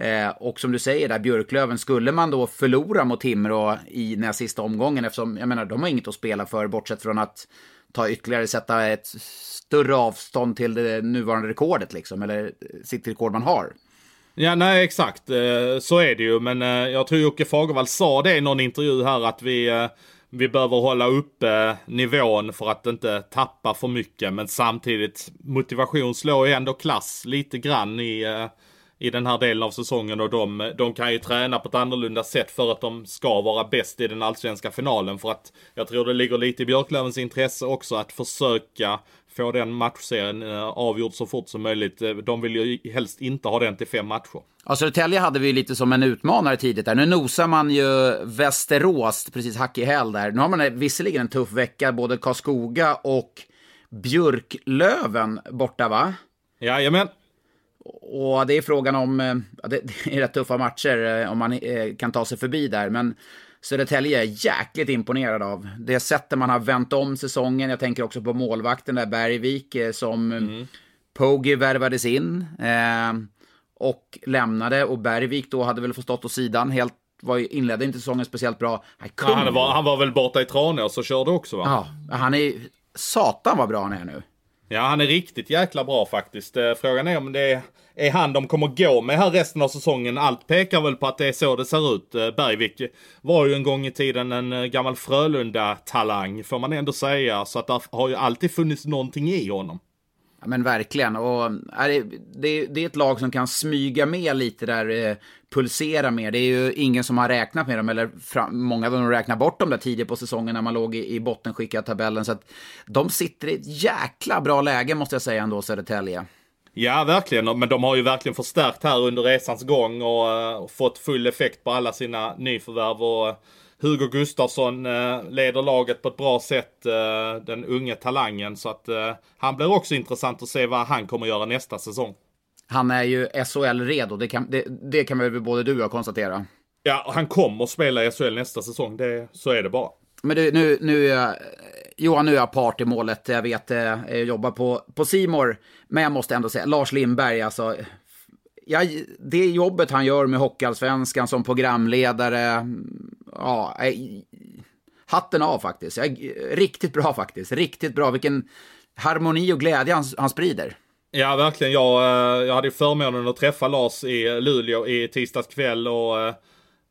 Eh, och som du säger där, Björklöven, skulle man då förlora mot Timrå i den här sista omgången, eftersom, jag menar, de har inget att spela för, bortsett från att ta ytterligare, sätta ett större avstånd till det nuvarande rekordet liksom, eller eh, sitt rekord man har. Ja, nej exakt. Eh, så är det ju. Men eh, jag tror Jocke Fagervall sa det i någon intervju här att vi, vi behöver hålla uppe nivån för att inte tappa för mycket. Men samtidigt, motivation slår ju ändå klass lite grann i i den här delen av säsongen och de, de kan ju träna på ett annorlunda sätt för att de ska vara bäst i den allsvenska finalen. För att jag tror det ligger lite i Björklövens intresse också att försöka få den matchserien eh, avgjord så fort som möjligt. Eh, de vill ju helst inte ha den till fem matcher. Ja, Södertälje hade vi lite som en utmanare tidigt där. Nu nosar man ju Västerås precis hack i häl där. Nu har man visserligen en tuff vecka, både Karlskoga och Björklöven borta va? Jajamän. Och det är frågan om, eh, det är rätt tuffa matcher om man kan ta sig förbi där, men Södertälje är jäkligt imponerad av. Det sättet man har vänt om säsongen. Jag tänker också på målvakten där, Bergvik, eh, som mm. Poggi värvades in eh, och lämnade. Och Bergvik då hade väl fått stått åt sidan helt var, inledde inte säsongen speciellt bra. Han, ja, han, var, han var väl borta i Tranås och körde också va? Ja, han är... Satan vad bra han är nu. Ja, han är riktigt jäkla bra faktiskt. Eh, frågan är om det är han de kommer gå med här resten av säsongen. Allt pekar väl på att det är så det ser ut. Eh, Bergvik var ju en gång i tiden en eh, gammal Frölunda-talang, får man ändå säga. Så att det har ju alltid funnits någonting i honom. Ja, men verkligen. Och, äh, är det, det, är ett lag som kan smyga med lite där, eh, pulsera mer. Det är ju ingen som har räknat med dem, eller fram, många av dem räknar bort dem där tidigt på säsongen när man låg i, i bottenskicket av tabellen. Så att de sitter i ett jäkla bra läge måste jag säga ändå, Södertälje. Ja, verkligen. Men de har ju verkligen förstärkt här under resans gång och, eh, och fått full effekt på alla sina nyförvärv. Och Hugo Gustafsson eh, leder laget på ett bra sätt, eh, den unge talangen. Så att eh, han blir också intressant att se vad han kommer göra nästa säsong. Han är ju SHL-redo, det kan, det, det kan väl både du och jag konstatera. Ja, han kommer spela i SHL nästa säsong, det, så är det bara. Men du, nu, nu Johan, nu är jag part i målet. Jag vet, jag jobbar på, på Simor, men jag måste ändå säga, Lars Lindberg, alltså. Ja, det jobbet han gör med Hockeyallsvenskan som programledare, ja, eh, hatten av faktiskt. Ja, riktigt bra faktiskt, riktigt bra. Vilken harmoni och glädje han, han sprider. Ja, verkligen. Jag, eh, jag hade förmånen att träffa Lars i Luleå i tisdags kväll och eh,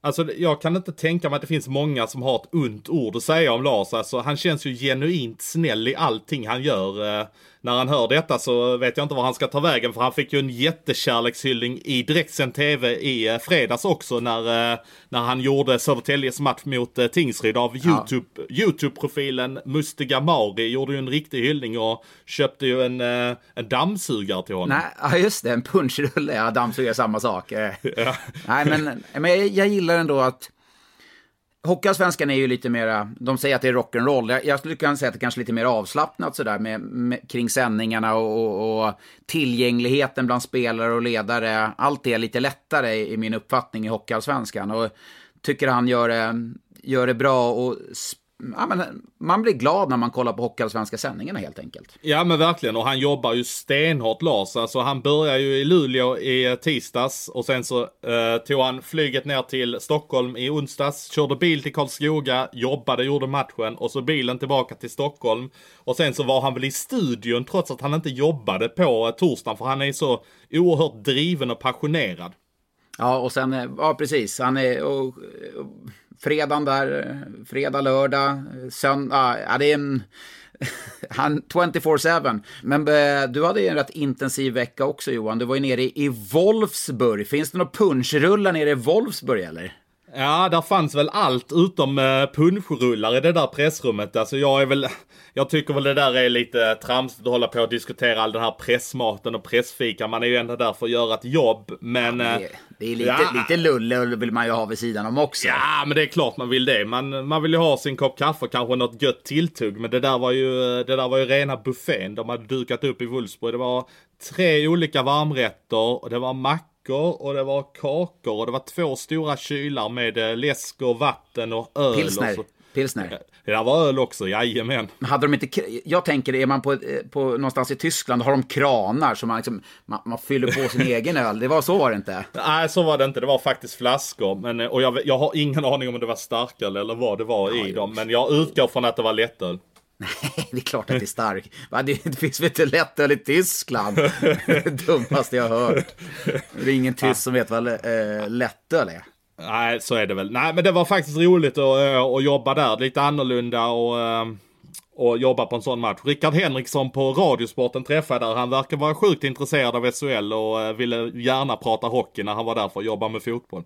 Alltså jag kan inte tänka mig att det finns många som har ett ont ord att säga om Lars. Alltså han känns ju genuint snäll i allting han gör. Eh, när han hör detta så vet jag inte var han ska ta vägen för han fick ju en jättekärlekshyllning i direktsänd tv i eh, fredags också när, eh, när han gjorde Södertäljes match mot eh, Tingsryd av YouTube, ja. YouTube-profilen Mustiga Mari gjorde ju en riktig hyllning och köpte ju en, en dammsugare till honom. Nej, ja just det, en punschrulle, ja dammsugare samma sak. Ja. Nej men, men jag, jag gillar ändå att Hockeyallsvenskan är ju lite mera, de säger att det är rock'n'roll. Jag, jag skulle kunna säga att det kanske är lite mer avslappnat sådär med, med, kring sändningarna och, och, och, tillgängligheten bland spelare och ledare. Allt det är lite lättare i, i min uppfattning i Hockeyallsvenskan. Och tycker han gör det, gör det bra och ja, men man blir glad när man kollar på Hockeyallsvenska sändningarna helt enkelt. Ja men verkligen och han jobbar ju stenhårt Lars. Alltså han börjar ju i Luleå i tisdags och sen så eh, tog han flyget ner till Stockholm i onsdags, körde bil till Karlskoga, jobbade, gjorde matchen och så bilen tillbaka till Stockholm. Och sen så var han väl i studion trots att han inte jobbade på torsdagen för han är så oerhört driven och passionerad. Ja och sen, eh, ja precis, han är och, och fredagen där, fredag, lördag, söndag, ja det är en... Han 24-7. Men eh, du hade ju en rätt intensiv vecka också Johan. Du var ju nere i Wolfsburg. Finns det några punschrullar nere i Wolfsburg eller? Ja, där fanns väl allt utom eh, punschrullar i det där pressrummet. Alltså jag är väl, jag tycker väl det där är lite tramsigt att hålla på och diskutera all den här pressmaten och pressfika. Man är ju ändå där för att göra ett jobb, men... Ja, det, är, det är lite, ja. lite lulle vill man ju ha vid sidan om också. Ja, men det är klart man vill det. Man, man vill ju ha sin kopp kaffe och kanske något gött tilltugg. Men det där var ju, det där var ju rena buffén de hade dukat upp i Wolfsburg. Det var tre olika varmrätter och det var mackor mackor och det var kakor och det var två stora kylar med eh, läsk och vatten och öl. Pilsner. Och. Pilsner. Det där var öl också, jajamän. Hade de inte, jag tänker, är man på, eh, på någonstans i Tyskland, har de kranar så man, liksom, man, man fyller på sin egen öl. Det var så var det inte. Nej, så var det inte. Det var faktiskt flaskor. Men, eh, och jag, jag har ingen aning om det var starköl eller vad det var ja, i dem. Men jag utgår från att det var lättöl. Nej, det är klart att det är starkt. Det finns väl inte lättöl i Tyskland? Det dummaste jag har hört. Det är ingen tysk som vet vad äh, lättöl är. Nej, så är det väl. Nej, men det var faktiskt roligt att, eh, att jobba där. Lite annorlunda och, eh, och jobba på en sån match. Rickard Henriksson på Radiosporten träffade där. Han verkar vara sjukt intresserad av SHL och ville gärna prata hockey när han var där för att jobba med fotboll.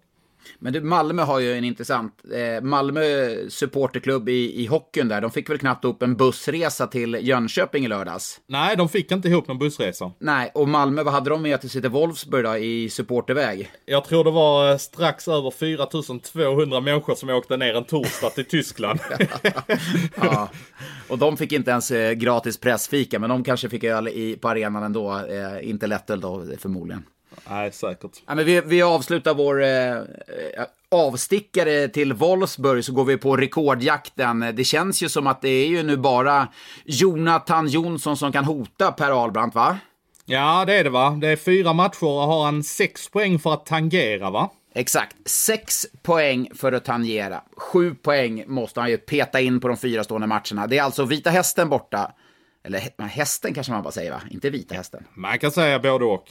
Men du, Malmö har ju en intressant... Eh, Malmö supporterklubb i, i hockeyn där, de fick väl knappt upp en bussresa till Jönköping i lördags? Nej, de fick inte ihop någon bussresa. Nej, och Malmö, vad hade de med till till Wolfsburg då, i supporterväg? Jag tror det var eh, strax över 4200 människor som åkte ner en torsdag till Tyskland. ja, och de fick inte ens eh, gratis pressfika, men de kanske fick öl i, på arenan ändå. Eh, inte lättöl då, förmodligen. Nej, säkert. Ja, men vi, vi avslutar vår eh, avstickare till Wolfsburg så går vi på rekordjakten. Det känns ju som att det är ju nu bara Jonathan Jonsson som kan hota Per Ahlbrandt, va? Ja, det är det va. Det är fyra matcher och har han sex poäng för att tangera, va? Exakt. Sex poäng för att tangera. Sju poäng måste han ju peta in på de fyra stående matcherna. Det är alltså Vita Hästen borta. Eller hästen kanske man bara säger, va? Inte Vita Hästen. Man kan säga både och.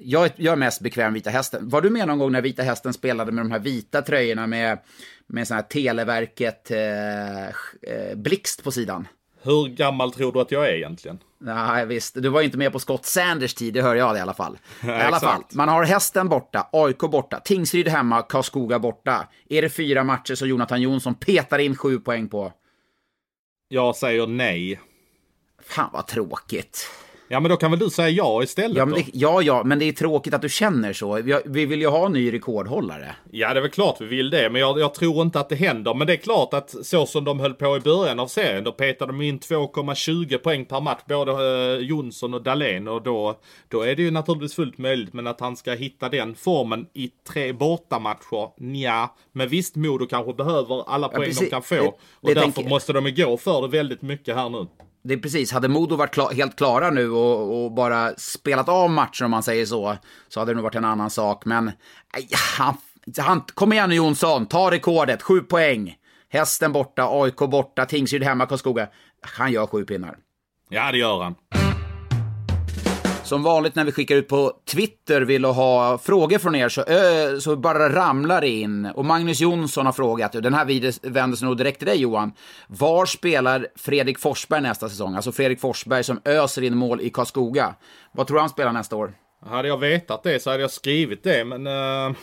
Jag, jag är mest bekväm Vita Hästen. Var du med någon gång när Vita Hästen spelade med de här vita tröjorna med, med sån här Televerket eh, eh, blixt på sidan? Hur gammal tror du att jag är egentligen? Nej, visst. Du var inte med på Scott Sanders tid, det hör jag i alla fall. I alla fall, man har hästen borta, AIK borta, Tingsryd hemma, Karlskoga borta. Är det fyra matcher så Jonathan Jonsson petar in sju poäng på? Jag säger nej. Fan vad tråkigt. Ja, men då kan väl du säga ja istället Ja, det, ja, ja, men det är tråkigt att du känner så. Vi, vi vill ju ha en ny rekordhållare. Ja, det är väl klart vi vill det, men jag, jag tror inte att det händer. Men det är klart att så som de höll på i början av serien, då petade de in 2,20 poäng per match, både eh, Jonsson och Dahlén. Och då, då är det ju naturligtvis fullt möjligt, men att han ska hitta den formen i tre bortamatcher, nja. Men visst, Modo kanske behöver alla poäng de precis. kan få. Det- och det därför tänker- måste de gå för det väldigt mycket här nu. Det är precis, hade Modo varit klar, helt klara nu och, och bara spelat av matchen om man säger så, så hade det nog varit en annan sak. Men han, han, kom igen nu Jonsson, ta rekordet, sju poäng. Hästen borta, AIK borta, Tingsryd hemma, Karlskoga. Han gör sju pinnar. Ja, det gör han. Som vanligt när vi skickar ut på Twitter vill ha frågor från er så, ö, så bara ramlar det in. Och Magnus Jonsson har frågat, den här videon vänder sig nog direkt till dig Johan. Var spelar Fredrik Forsberg nästa säsong? Alltså Fredrik Forsberg som öser in mål i Karlskoga. Vad tror du han spelar nästa år? Hade jag vetat det så hade jag skrivit det, men... eh,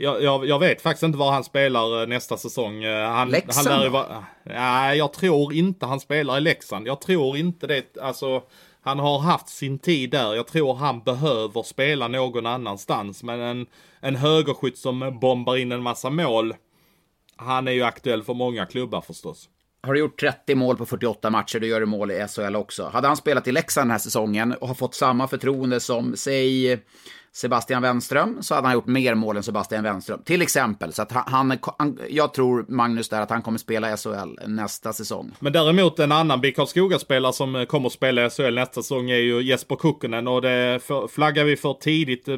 jag, jag, jag vet faktiskt inte var han spelar eh, nästa säsong. Eh, Han, Leksand han lär ju vara- Nej, jag tror inte han spelar i Leksand. Jag tror inte det. Alltså, han har haft sin tid där. Jag tror han behöver spela någon annanstans. Men en, en högerskytt som bombar in en massa mål. Han är ju aktuell för många klubbar förstås. Har du gjort 30 mål på 48 matcher, då gör du mål i SHL också. Hade han spelat i Leksand den här säsongen och har fått samma förtroende som, säg, Sebastian Wenström, så hade han gjort mer mål än Sebastian Wenström. Till exempel. Så att han, han, jag tror, Magnus, där att han kommer spela SHL nästa säsong. Men däremot en annan BIK Karlskoga-spelare som eh, kommer att spela SHL nästa säsong är ju Jesper Kukkonen och det flaggar vi för tidigt eh,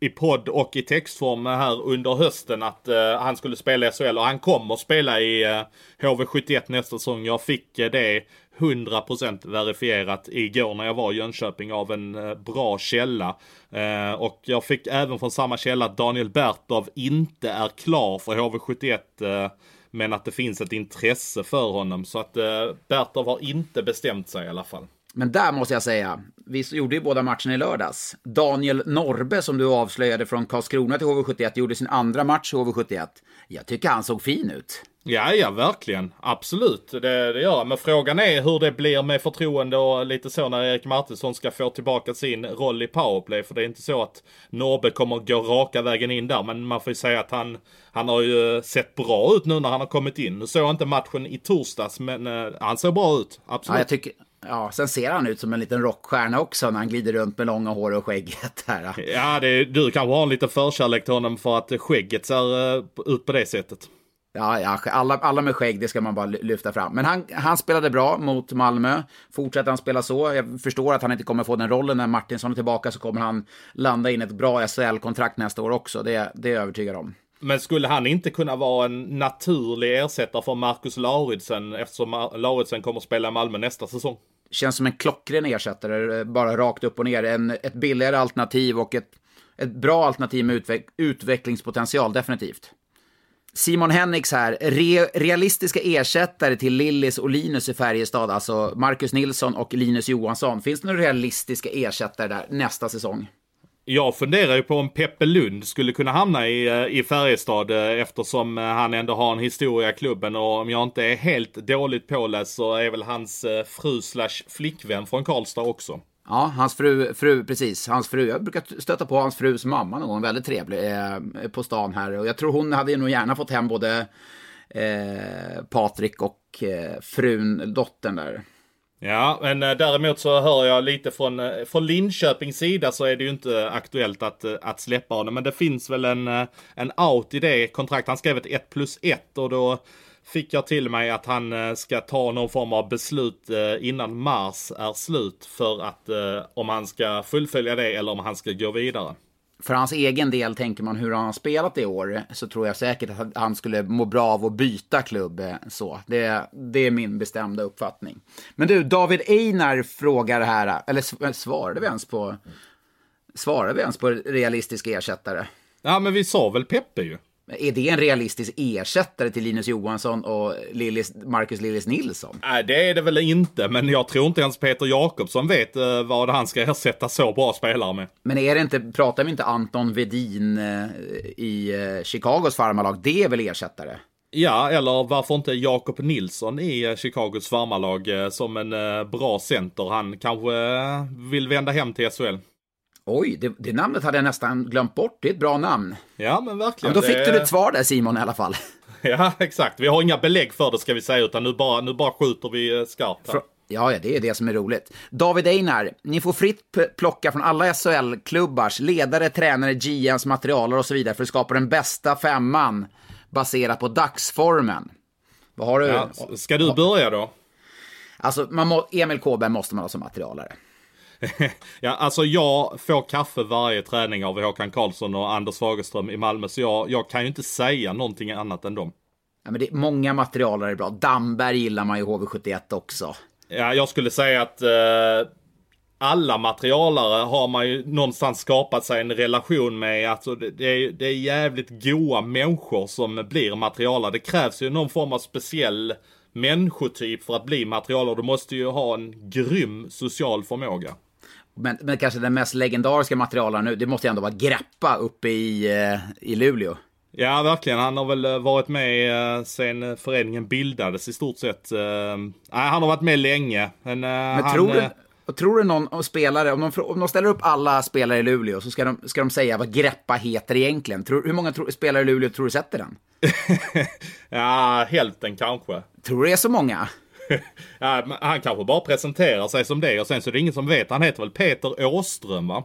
i podd och i textform här under hösten att eh, han skulle spela i SHL och han kommer att spela i HV71 nästa säsong. Jag fick det 100% verifierat igår när jag var i Jönköping av en eh, bra källa. Eh, och jag fick även från samma källa att Daniel Bertov inte är klar för HV71 eh, men att det finns ett intresse för honom. Så att eh, Bertov har inte bestämt sig i alla fall. Men där måste jag säga, vi gjorde ju båda matcherna i lördags. Daniel Norbe, som du avslöjade från Karlskrona till HV71, gjorde sin andra match i HV71. Jag tycker han såg fin ut. Ja, ja, verkligen. Absolut, det, det gör. Men frågan är hur det blir med förtroende och lite så när Erik Martinsson ska få tillbaka sin roll i powerplay. För det är inte så att Norbe kommer gå raka vägen in där. Men man får ju säga att han, han har ju sett bra ut nu när han har kommit in. Nu såg jag inte matchen i torsdags, men eh, han ser bra ut. Ja, Absolut. jag tycker, ja, sen ser han ut som en liten rockstjärna också när han glider runt med långa hår och skägget. Här. Ja, det, du kanske har en liten förkärlek till honom för att skägget ser eh, ut på det sättet. Ja, ja, alla, alla med skägg, det ska man bara lyfta fram. Men han, han spelade bra mot Malmö. Fortsätter han spela så, jag förstår att han inte kommer få den rollen när Martinsson är tillbaka, så kommer han landa in ett bra SHL-kontrakt nästa år också. Det, det är jag övertygad om. Men skulle han inte kunna vara en naturlig ersättare för Marcus Lauridsen eftersom Lauridsen kommer att spela i Malmö nästa säsong? Känns som en klockren ersättare, bara rakt upp och ner. En, ett billigare alternativ och ett, ett bra alternativ med utveck, utvecklingspotential, definitivt. Simon Henriks här, Re, realistiska ersättare till Lillis och Linus i Färjestad, alltså Marcus Nilsson och Linus Johansson. Finns det några realistiska ersättare där nästa säsong? Jag funderar ju på om Peppe Lund skulle kunna hamna i, eh, i Färjestad eh, eftersom eh, han ändå har en historia i klubben och om jag inte är helt dåligt påläst så är väl hans fru slash flickvän från Karlstad också. Ja, hans fru, fru, precis. Hans fru, jag brukar stöta på hans frus mamma någon gång, väldigt trevlig, eh, på stan här. Och jag tror hon hade nog gärna fått hem både eh, Patrik och eh, frun, dottern där. Ja, men eh, däremot så hör jag lite från, eh, från Linköpings sida så är det ju inte aktuellt att, eh, att släppa honom. Men det finns väl en, en out i det kontraktet. Han skrev ett 1 plus 1 och då fick jag till mig att han eh, ska ta någon form av beslut eh, innan mars är slut för att eh, om han ska fullfölja det eller om han ska gå vidare. För hans egen del tänker man hur han har spelat i år så tror jag säkert att han skulle må bra av att byta klubb. Så. Det, det är min bestämda uppfattning. Men du, David Einar frågar här, eller sv- svarade vi ens på, svarade vi ens på realistiska ersättare? Ja, men vi sa väl Peppe ju. Är det en realistisk ersättare till Linus Johansson och Lillis, Marcus Lillis Nilsson? Nej, det är det väl inte, men jag tror inte ens Peter Jakobsson vet eh, vad han ska ersätta så bra spelare med. Men är det inte, pratar vi inte Anton Vedin eh, i eh, Chicagos farmarlag? Det är väl ersättare? Ja, eller varför inte Jakob Nilsson i Chicagos farmarlag som en bra center. Han kanske vill vända hem till SHL. Oj, det, det namnet hade jag nästan glömt bort. Det är ett bra namn. Ja, men verkligen. Ja, då fick det... du ett svar där Simon i alla fall. Ja, exakt. Vi har inga belägg för det ska vi säga, utan nu bara, nu bara skjuter vi skarpt. Här. Ja, ja, det är det som är roligt. David Einar, ni får fritt plocka från alla SHL-klubbars ledare, tränare, GMs, materialer och så vidare för att skapa den bästa femman baserat på dagsformen. Vad har du? Ja, ska du börja då? Alltså, man må, Emil Kåberg måste man ha som materialare. ja, alltså jag får kaffe varje träning av Håkan Karlsson och Anders Fagerström i Malmö, så jag, jag kan ju inte säga någonting annat än dem. Ja, men det många materialare är bra. Damberg gillar man ju HV71 också. Ja, jag skulle säga att eh, alla materialare har man ju någonstans skapat sig en relation med. Alltså det, det, är, det är jävligt goa människor som blir materialare. Det krävs ju någon form av speciell människotyp för att bli materialare. Du måste ju ha en grym social förmåga. Men, men kanske den mest legendariska materialaren nu, det måste ju ändå vara Greppa uppe i, eh, i Luleå. Ja, verkligen. Han har väl eh, varit med eh, sen föreningen bildades i stort sett. Nej, han har varit med länge. Men, men han, tror, du, och tror du någon spelare, om de, om de ställer upp alla spelare i Luleå så ska de, ska de säga vad Greppa heter egentligen? Tror, hur många tro, spelare i Luleå tror du sätter den? ja, hälften kanske. Tror du det är så många? han kanske bara presenterar sig som det och sen så är det ingen som vet. Han heter väl Peter Åström va?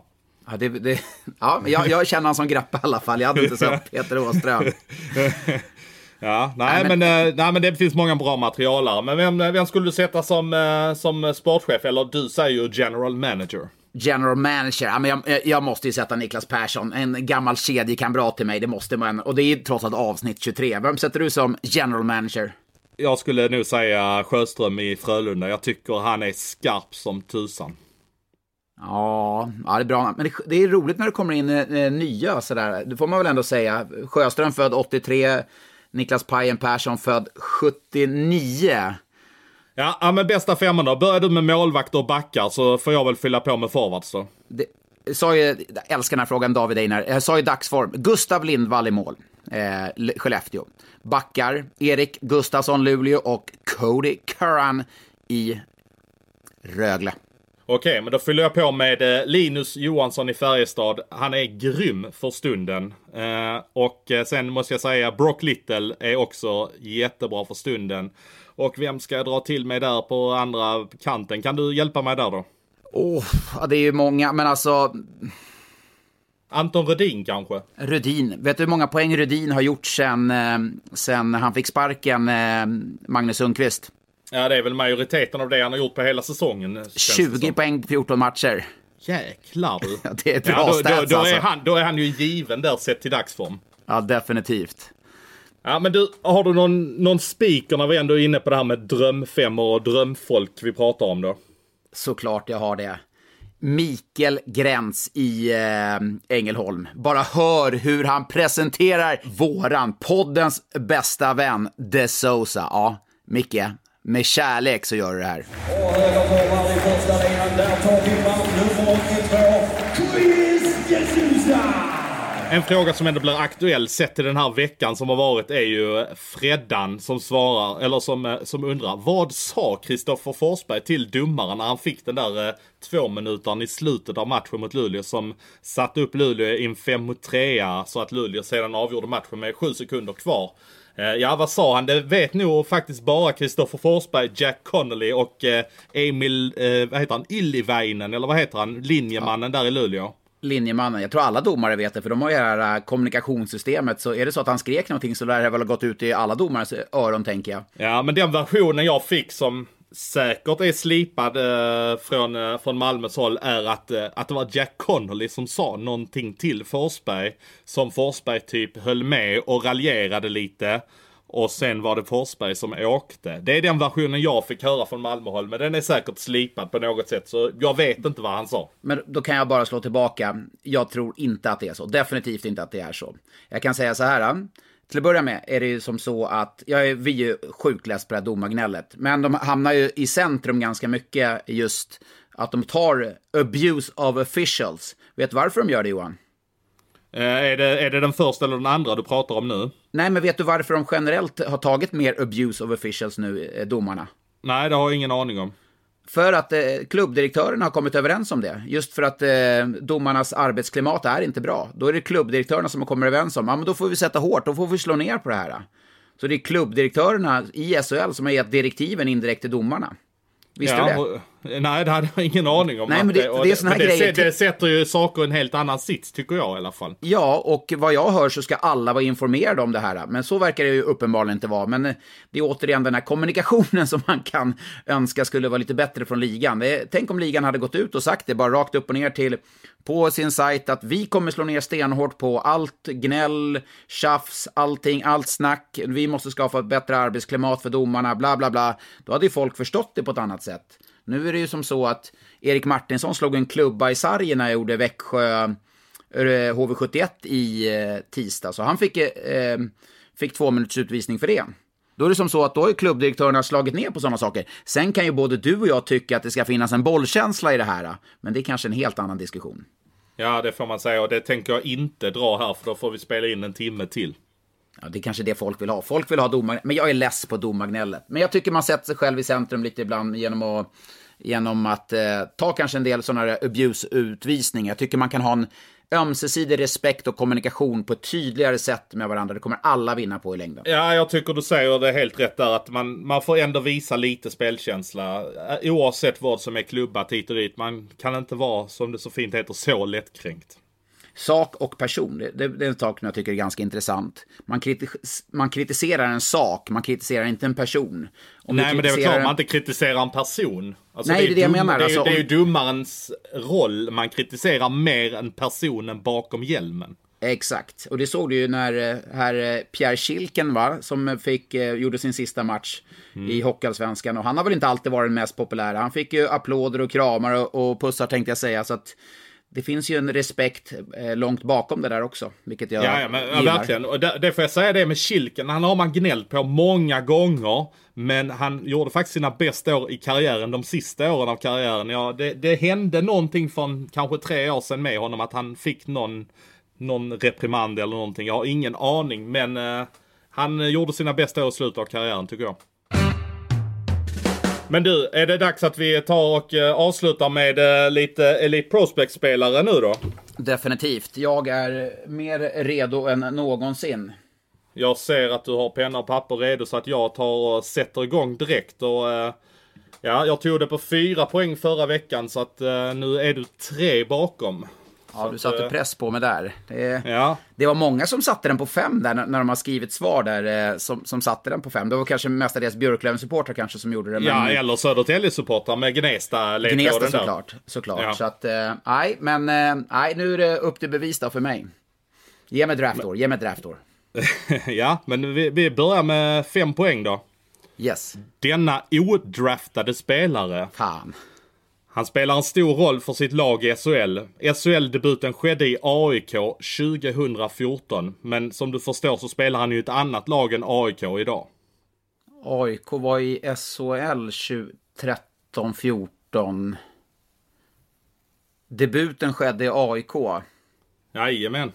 Ja, det, det, ja jag, jag känner honom som grappa i alla fall. Jag hade inte sett Peter Åström. ja, nej, nej, men, äh, nej men det finns många bra materialare. Men vem, vem skulle du sätta som, äh, som sportchef? Eller du säger ju general manager. General manager, ja, men jag, jag, måste ju sätta Niklas Persson, en gammal kedjekamrat till mig, det måste man. Och det är trots allt avsnitt 23. Vem sätter du som general manager? Jag skulle nog säga Sjöström i Frölunda. Jag tycker han är skarp som tusan. Ja, ja, det är bra. Men det, det är roligt när det kommer in eh, nya sådär. Det får man väl ändå säga. Sjöström född 83, Niklas Pajen Persson född 79. Ja, ja men bästa femman då. Börjar du med målvakter och backar så får jag väl fylla på med forwards då. Det, sa ju, jag älskar den här frågan David Einar. Jag sa ju dagsform. Gustav Lindvall i mål. Eh, Skellefteå. Backar, Erik Gustafsson, Luleå och Cody Curran i Rögle. Okej, men då fyller jag på med eh, Linus Johansson i Färjestad. Han är grym för stunden. Eh, och eh, sen måste jag säga Brock Little är också jättebra för stunden. Och vem ska jag dra till mig där på andra kanten? Kan du hjälpa mig där då? Oh, ja, det är ju många, men alltså... Anton Rudin kanske? Rudin. Vet du hur många poäng Rudin har gjort sen, eh, sen han fick sparken, eh, Magnus Sundqvist? Ja, det är väl majoriteten av det han har gjort på hela säsongen. 20 poäng på 14 matcher. Jäklar du. Det är bra ja, då, stats då, då, alltså. är han, då är han ju given där sett till dagsform. Ja, definitivt. Ja, men du, har du någon, någon speaker när vi ändå är inne på det här med drömfemmor och drömfolk vi pratar om då? Såklart jag har det. Mikael Gräns i eh, Ängelholm. Bara hör hur han presenterar våran, poddens bästa vän, De Sosa. Ja, Micke, med kärlek så gör du det här. En fråga som ändå blir aktuell sett till den här veckan som har varit är ju Freddan som svarar, eller som, eh, som undrar. Vad sa Kristoffer Forsberg till domaren när han fick den där eh, två minutern i slutet av matchen mot Luleå som satte upp Luleå i en 5 mot 3 så att Luleå sedan avgjorde matchen med sju sekunder kvar. Eh, Ja, vad sa han? Det vet nog faktiskt bara Kristoffer Forsberg, Jack Connolly och eh, Emil, vad heter han, Illiväinen, eller vad heter han, linjemannen där i Luleå. Linjemannen, jag tror alla domare vet det, för de har ju det här äh, kommunikationssystemet. Så är det så att han skrek någonting så lär det väl ha gått ut i alla domares öron, tänker jag. Ja, men den versionen jag fick som säkert är slipad eh, från, eh, från Malmös håll är att, eh, att det var Jack Connolly som sa någonting till Forsberg. Som Forsberg typ höll med och raljerade lite. Och sen var det Forsberg som åkte. Det är den versionen jag fick höra från Malmöhåll, men den är säkert slipad på något sätt. Så jag vet inte vad han sa. Men då kan jag bara slå tillbaka. Jag tror inte att det är så. Definitivt inte att det är så. Jag kan säga så här. Eh, till att börja med är det ju som så att, jag är, vi är ju sjukt less på det här domargnället. Men de hamnar ju i centrum ganska mycket just att de tar abuse of officials. Vet du varför de gör det Johan? Eh, är, det, är det den första eller den andra du pratar om nu? Nej, men vet du varför de generellt har tagit mer abuse of officials nu, eh, domarna? Nej, det har jag ingen aning om. För att eh, klubbdirektörerna har kommit överens om det. Just för att eh, domarnas arbetsklimat är inte bra. Då är det klubbdirektörerna som kommer överens om, ja men då får vi sätta hårt, då får vi slå ner på det här. Så det är klubbdirektörerna i SHL som har gett direktiven indirekt till domarna. Visste ja, du det? Nej, det hade jag ingen aning om. Nej, men det- det såna här men det, det sätter ju saker i en helt annan sits, tycker jag i alla fall. Ja, och vad jag hör så ska alla vara informerade om det här. Men så verkar det ju uppenbarligen inte vara. Men eh, det är återigen den här kommunikationen som man kan önska skulle vara lite bättre från ligan. Det tänk om ligan hade gått ut och sagt det bara rakt upp och ner till på sin sajt att vi kommer slå ner stenhårt på allt gnäll, tjafs, allting, allt snack. Vi måste skapa ett bättre arbetsklimat för domarna, bla bla bla. Då hade ju folk förstått det på ett annat sätt. Nu är det ju som så att Erik Martinsson slog en klubba i sargen när jag gjorde Växjö eh, HV71 i eh, tisdag, så han fick, eh, fick två minuters utvisning för det. Då är det som så att då har ju klubbdirektörerna slagit ner på sådana saker. Sen kan ju både du och jag tycka att det ska finnas en bollkänsla i det här, men det är kanske en helt annan diskussion. Ja, det får man säga och det tänker jag inte dra här för då får vi spela in en timme till. Ja, det är kanske det folk vill ha. Folk vill ha domar, men jag är less på domargnället. Men jag tycker man sätter sig själv i centrum lite ibland genom att, genom att eh, ta kanske en del sådana här abuse-utvisningar. Jag tycker man kan ha en ömsesidig respekt och kommunikation på ett tydligare sätt med varandra. Det kommer alla vinna på i längden. Ja, jag tycker du säger det helt rätt där att man, man får ändå visa lite spelkänsla. Eh, oavsett vad som är klubbat hit och dit. Man kan inte vara, som det så fint heter, så lättkränkt. Sak och person, det, det, är en sak som jag tycker är ganska intressant. Man, kritis man kritiserar en sak, man kritiserar inte en person. Om Nej, men det är väl klart en- man inte kritiserar en person. Alltså, Nej, det är det jag menar. Det är, ju- Alltså, det är ju om- domarens roll. Man kritiserar mer än personen bakom hjälmen. Exakt, och det såg du ju när eh, här eh, Pierre Schilken, va, som fick, eh, gjorde sin sista match i Hockeyallsvenskan. Och han har väl inte alltid varit den mest populära. Han fick ju applåder och kramar och, och pussar tänkte jag säga. Så att det finns ju en respekt eh, långt bakom det där också, vilket jag Ja, ja, men, ja verkligen. Och det, det får jag säga det med Kilken. Han har man gnällt på många gånger. Men han gjorde faktiskt sina bästa år i karriären, de sista åren av karriären. Ja, det, det hände någonting från kanske tre år sedan med honom, att han fick någon, någon reprimand eller någonting. Jag har ingen aning, men eh, han eh, gjorde sina bästa år i slutet av karriären tycker jag. Men du, är det dags att vi tar och eh, avslutar med eh, lite Elite Prospect-spelare nu då? Definitivt. Jag är mer redo än någonsin. Jag ser att du har penna och papper redo så att jag tar och sätter igång direkt och eh, Ja, jag tog det på fyra poäng förra veckan så att nu är du tre bakom. Ja, du att, satte eh, press på mig där. Det, Ja, det var många som satte den på fem där när, de har skrivit svar där, eh, som, som satte den på fem. Det var kanske mestadels Björklöven-supportrar kanske som gjorde det. Men ja eller Södertälje-supportrar med Gnesta Gnesta såklart. såklart. Ja. Så att, eh, nej, men nej, nu är det upp till bevis då för mig. Ge mig draftår, ge mig draftår. ja, men vi, vi börjar med fem poäng då. Yes. Denna odraftade spelare Fan. Han spelar en stor roll för sitt lag i SHL. SHL-debuten skedde i AIK 2014. Men som du förstår så spelar han ju i ett annat lag än AIK idag. AIK var i SHL 13-14. Debuten skedde i AIK. Jajamän.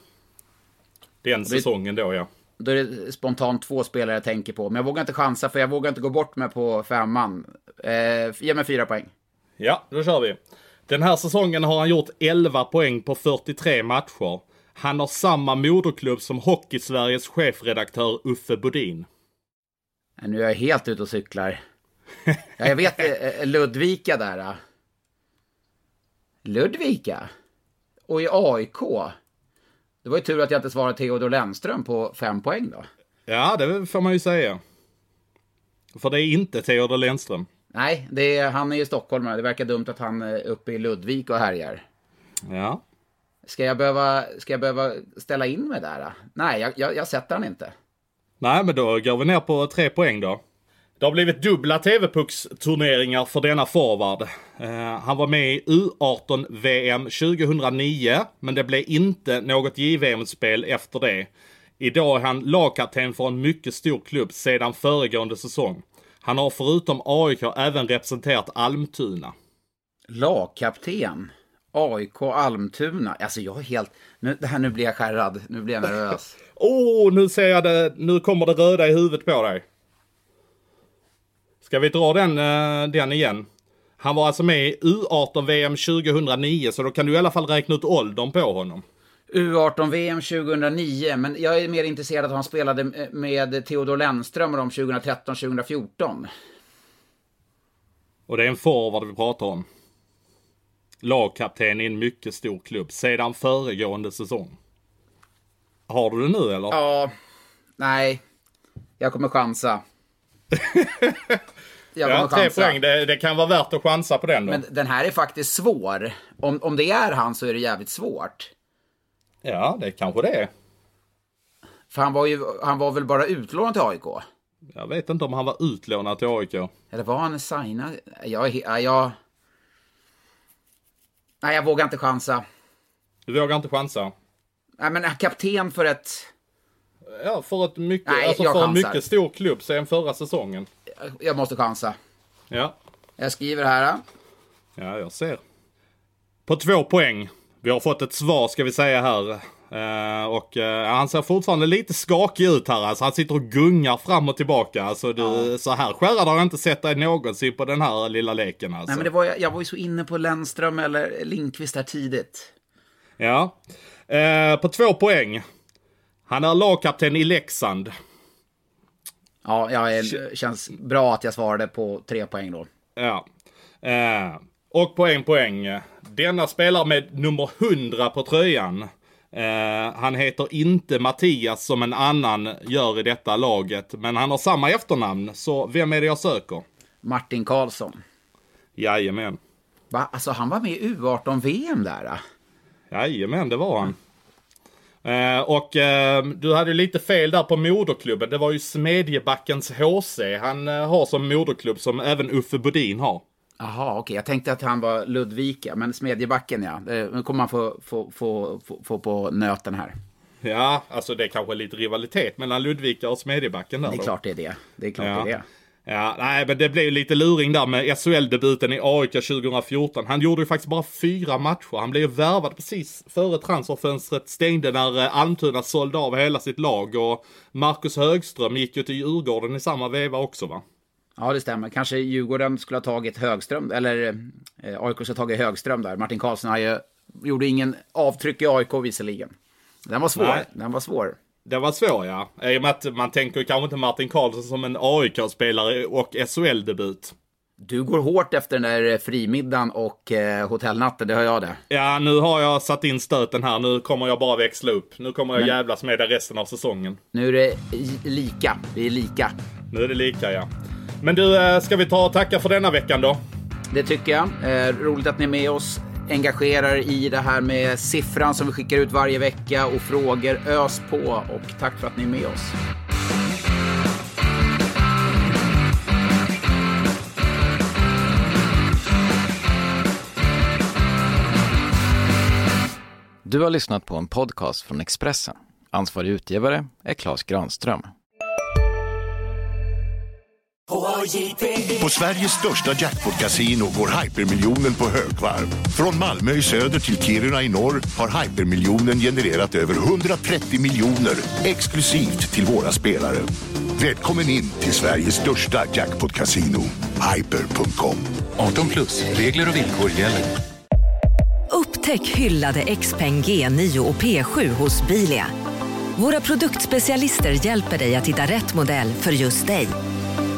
Den säsongen då ja. Då är det spontant två spelare jag tänker på. Men jag vågar inte chansa för jag vågar inte gå bort mig på femman. Eh, ge mig fyra poäng. Ja, då kör vi. Den här säsongen har han gjort 11 poäng på 43 matcher. Han har samma moderklubb som Hockey-Sveriges chefredaktör Uffe Bodin. Nu är jag helt ute och cyklar. Ja, jag vet eh, Ludvika där. eh. Ludvika? Och i AIK? Det var ju tur att jag inte svarade Theodor Lennström på fem poäng då. Ja, det får man ju säga. För det är inte Theodor Lennström. Nej, det är, han är ju stockholmare. Det verkar dumt att han är uppe i Ludvik och härjar. Ja. Ska jag behöva, ska jag behöva ställa in mig där? då? Nej, jag, jag, jag sätter han inte. Nej, men då går vi ner på tre poäng då. Det har blivit dubbla TV-pucksturneringar för denna forward. Eh, han var med i U18-VM 2009, men det blev inte något JVM-spel efter det. Idag är han lagkapten för en mycket stor klubb sedan föregående säsong. Han har förutom AIK även representerat Almtuna. Lagkapten. AIK Almtuna. Alltså jag är helt... Nu, det här, nu blir jag skärrad. Nu blir jag nervös. Åh, oh, nu ser jag det. Nu kommer det röda i huvudet på dig. Ska vi dra den, uh, den igen? Han var alltså med i U18-VM 2009, så då kan du i alla fall räkna ut åldern på honom. U18-VM 2009, men jag är mer intresserad av att han spelade med Theodor Lennström och de 2013-2014. Och det är en forward vi pratar om. Lagkapten i en mycket stor klubb sedan föregående säsong. Har du det nu eller? Ja, nej. Jag kommer chansa. Jag ja, tre chansa. poäng. Det, det, kan vara värt att chansa på den då. Men den här är faktiskt svår. Om, om det är han så är det jävligt svårt. Ja, det kanske det är. För han var, ju, han var väl bara utlånad till AIK? Jag vet inte om han var utlånad till AIK. Eller var han signad? Jag, jag. Nej, jag vågar inte chansa. Du vågar inte chansa? Nej, men kapten för ett... Ja, för, ett mycket, Nej, alltså för en mycket stor klubb sen förra säsongen. Jag måste chansa. Ja. Jag skriver här. Ja, jag ser. På två poäng. Vi har fått ett svar ska vi säga här. Uh, och uh, han ser fortfarande lite skakig ut här. Alltså, han sitter och gungar fram och tillbaka. Alltså, du, ja. Så här skärrad har jag inte sett dig någonsin på den här lilla leken. Alltså. Nej, men det var, jag var ju så inne på Lennström eller Lindqvist här tidigt. Ja. Uh, på två poäng. Han är lagkapten i Leksand. Ja, jag är, känns bra att jag svarade på tre poäng då. Ja. Och på en poäng. Denna spelar med nummer 100 på tröjan. Uh, han heter inte Mattias som en annan gör i detta laget. Men han har samma efternamn. Så vem är det jag söker? Martin Karlsson. Jajamän. Va? Alltså han var med i U18-VM där? Jajamän, det var han. Uh, och uh, du hade lite fel där på moderklubben. Det var ju Smedjebackens HC han har som moderklubb som även Uffe Bodin har. Jaha, okej. Okay. Jag tänkte att han var Ludvika, men Smedjebacken ja. Nu kommer man få, få, få, få, få på nöten här. Ja, alltså det är kanske lite rivalitet mellan Ludvika och Smedjebacken där Det är då. klart det är det. Det är klart ja. det är det. Ja, nej, men det blev ju lite luring där med SHL-debuten i AIK 2014. Han gjorde ju faktiskt bara fyra matcher. Han blev ju värvad precis före transferfönstret stängde när eh, Almtuna sålde av hela sitt lag och Marcus Högström gick ju till Djurgården i samma veva också va? Ja, det stämmer. Kanske Djurgården skulle ha tagit Högström, eller eh, AIK skulle ha tagit Högström där. Martin Karlsson har ju, gjorde ingen avtryck i AIK visserligen. Den var svår. Nej. Den var svår. Den var svår ja. I och med att man tänker kanske inte Martin Karlsson som en AIK-spelare och SHL-debut. Du går hårt efter den där frimiddagen och eh, hotellnatten, det hör jag det. Ja, nu har jag satt in stöten här. Nu kommer jag bara växla upp. Nu kommer jag Men... jävlas med det resten av säsongen. Nu är det lika. Vi är lika. Nu är det lika, ja. Men du, eh, ska vi ta och tacka för denna veckan då? Det tycker jag. Eh, roligt att ni är med oss engagerar i det här med siffran som vi skickar ut varje vecka och frågor. Ös på och tack för att ni är med oss. Du har lyssnat på en podcast från Expressen. Ansvarig utgivare är Klas Granström. På Sveriges största jackpot-kasino går hypermiljonen på högvarv. Från Malmö i söder till Kiruna i norr har hypermiljonen genererat över 130 miljoner exklusivt till våra spelare. Välkommen in till Sveriges största jackpot-kasino, hyper.com. 18 plus, regler och villkor gäller. Upptäck hyllade XPeng G9 och P7 hos Bilia. Våra produktspecialister hjälper dig att hitta rätt modell för just dig.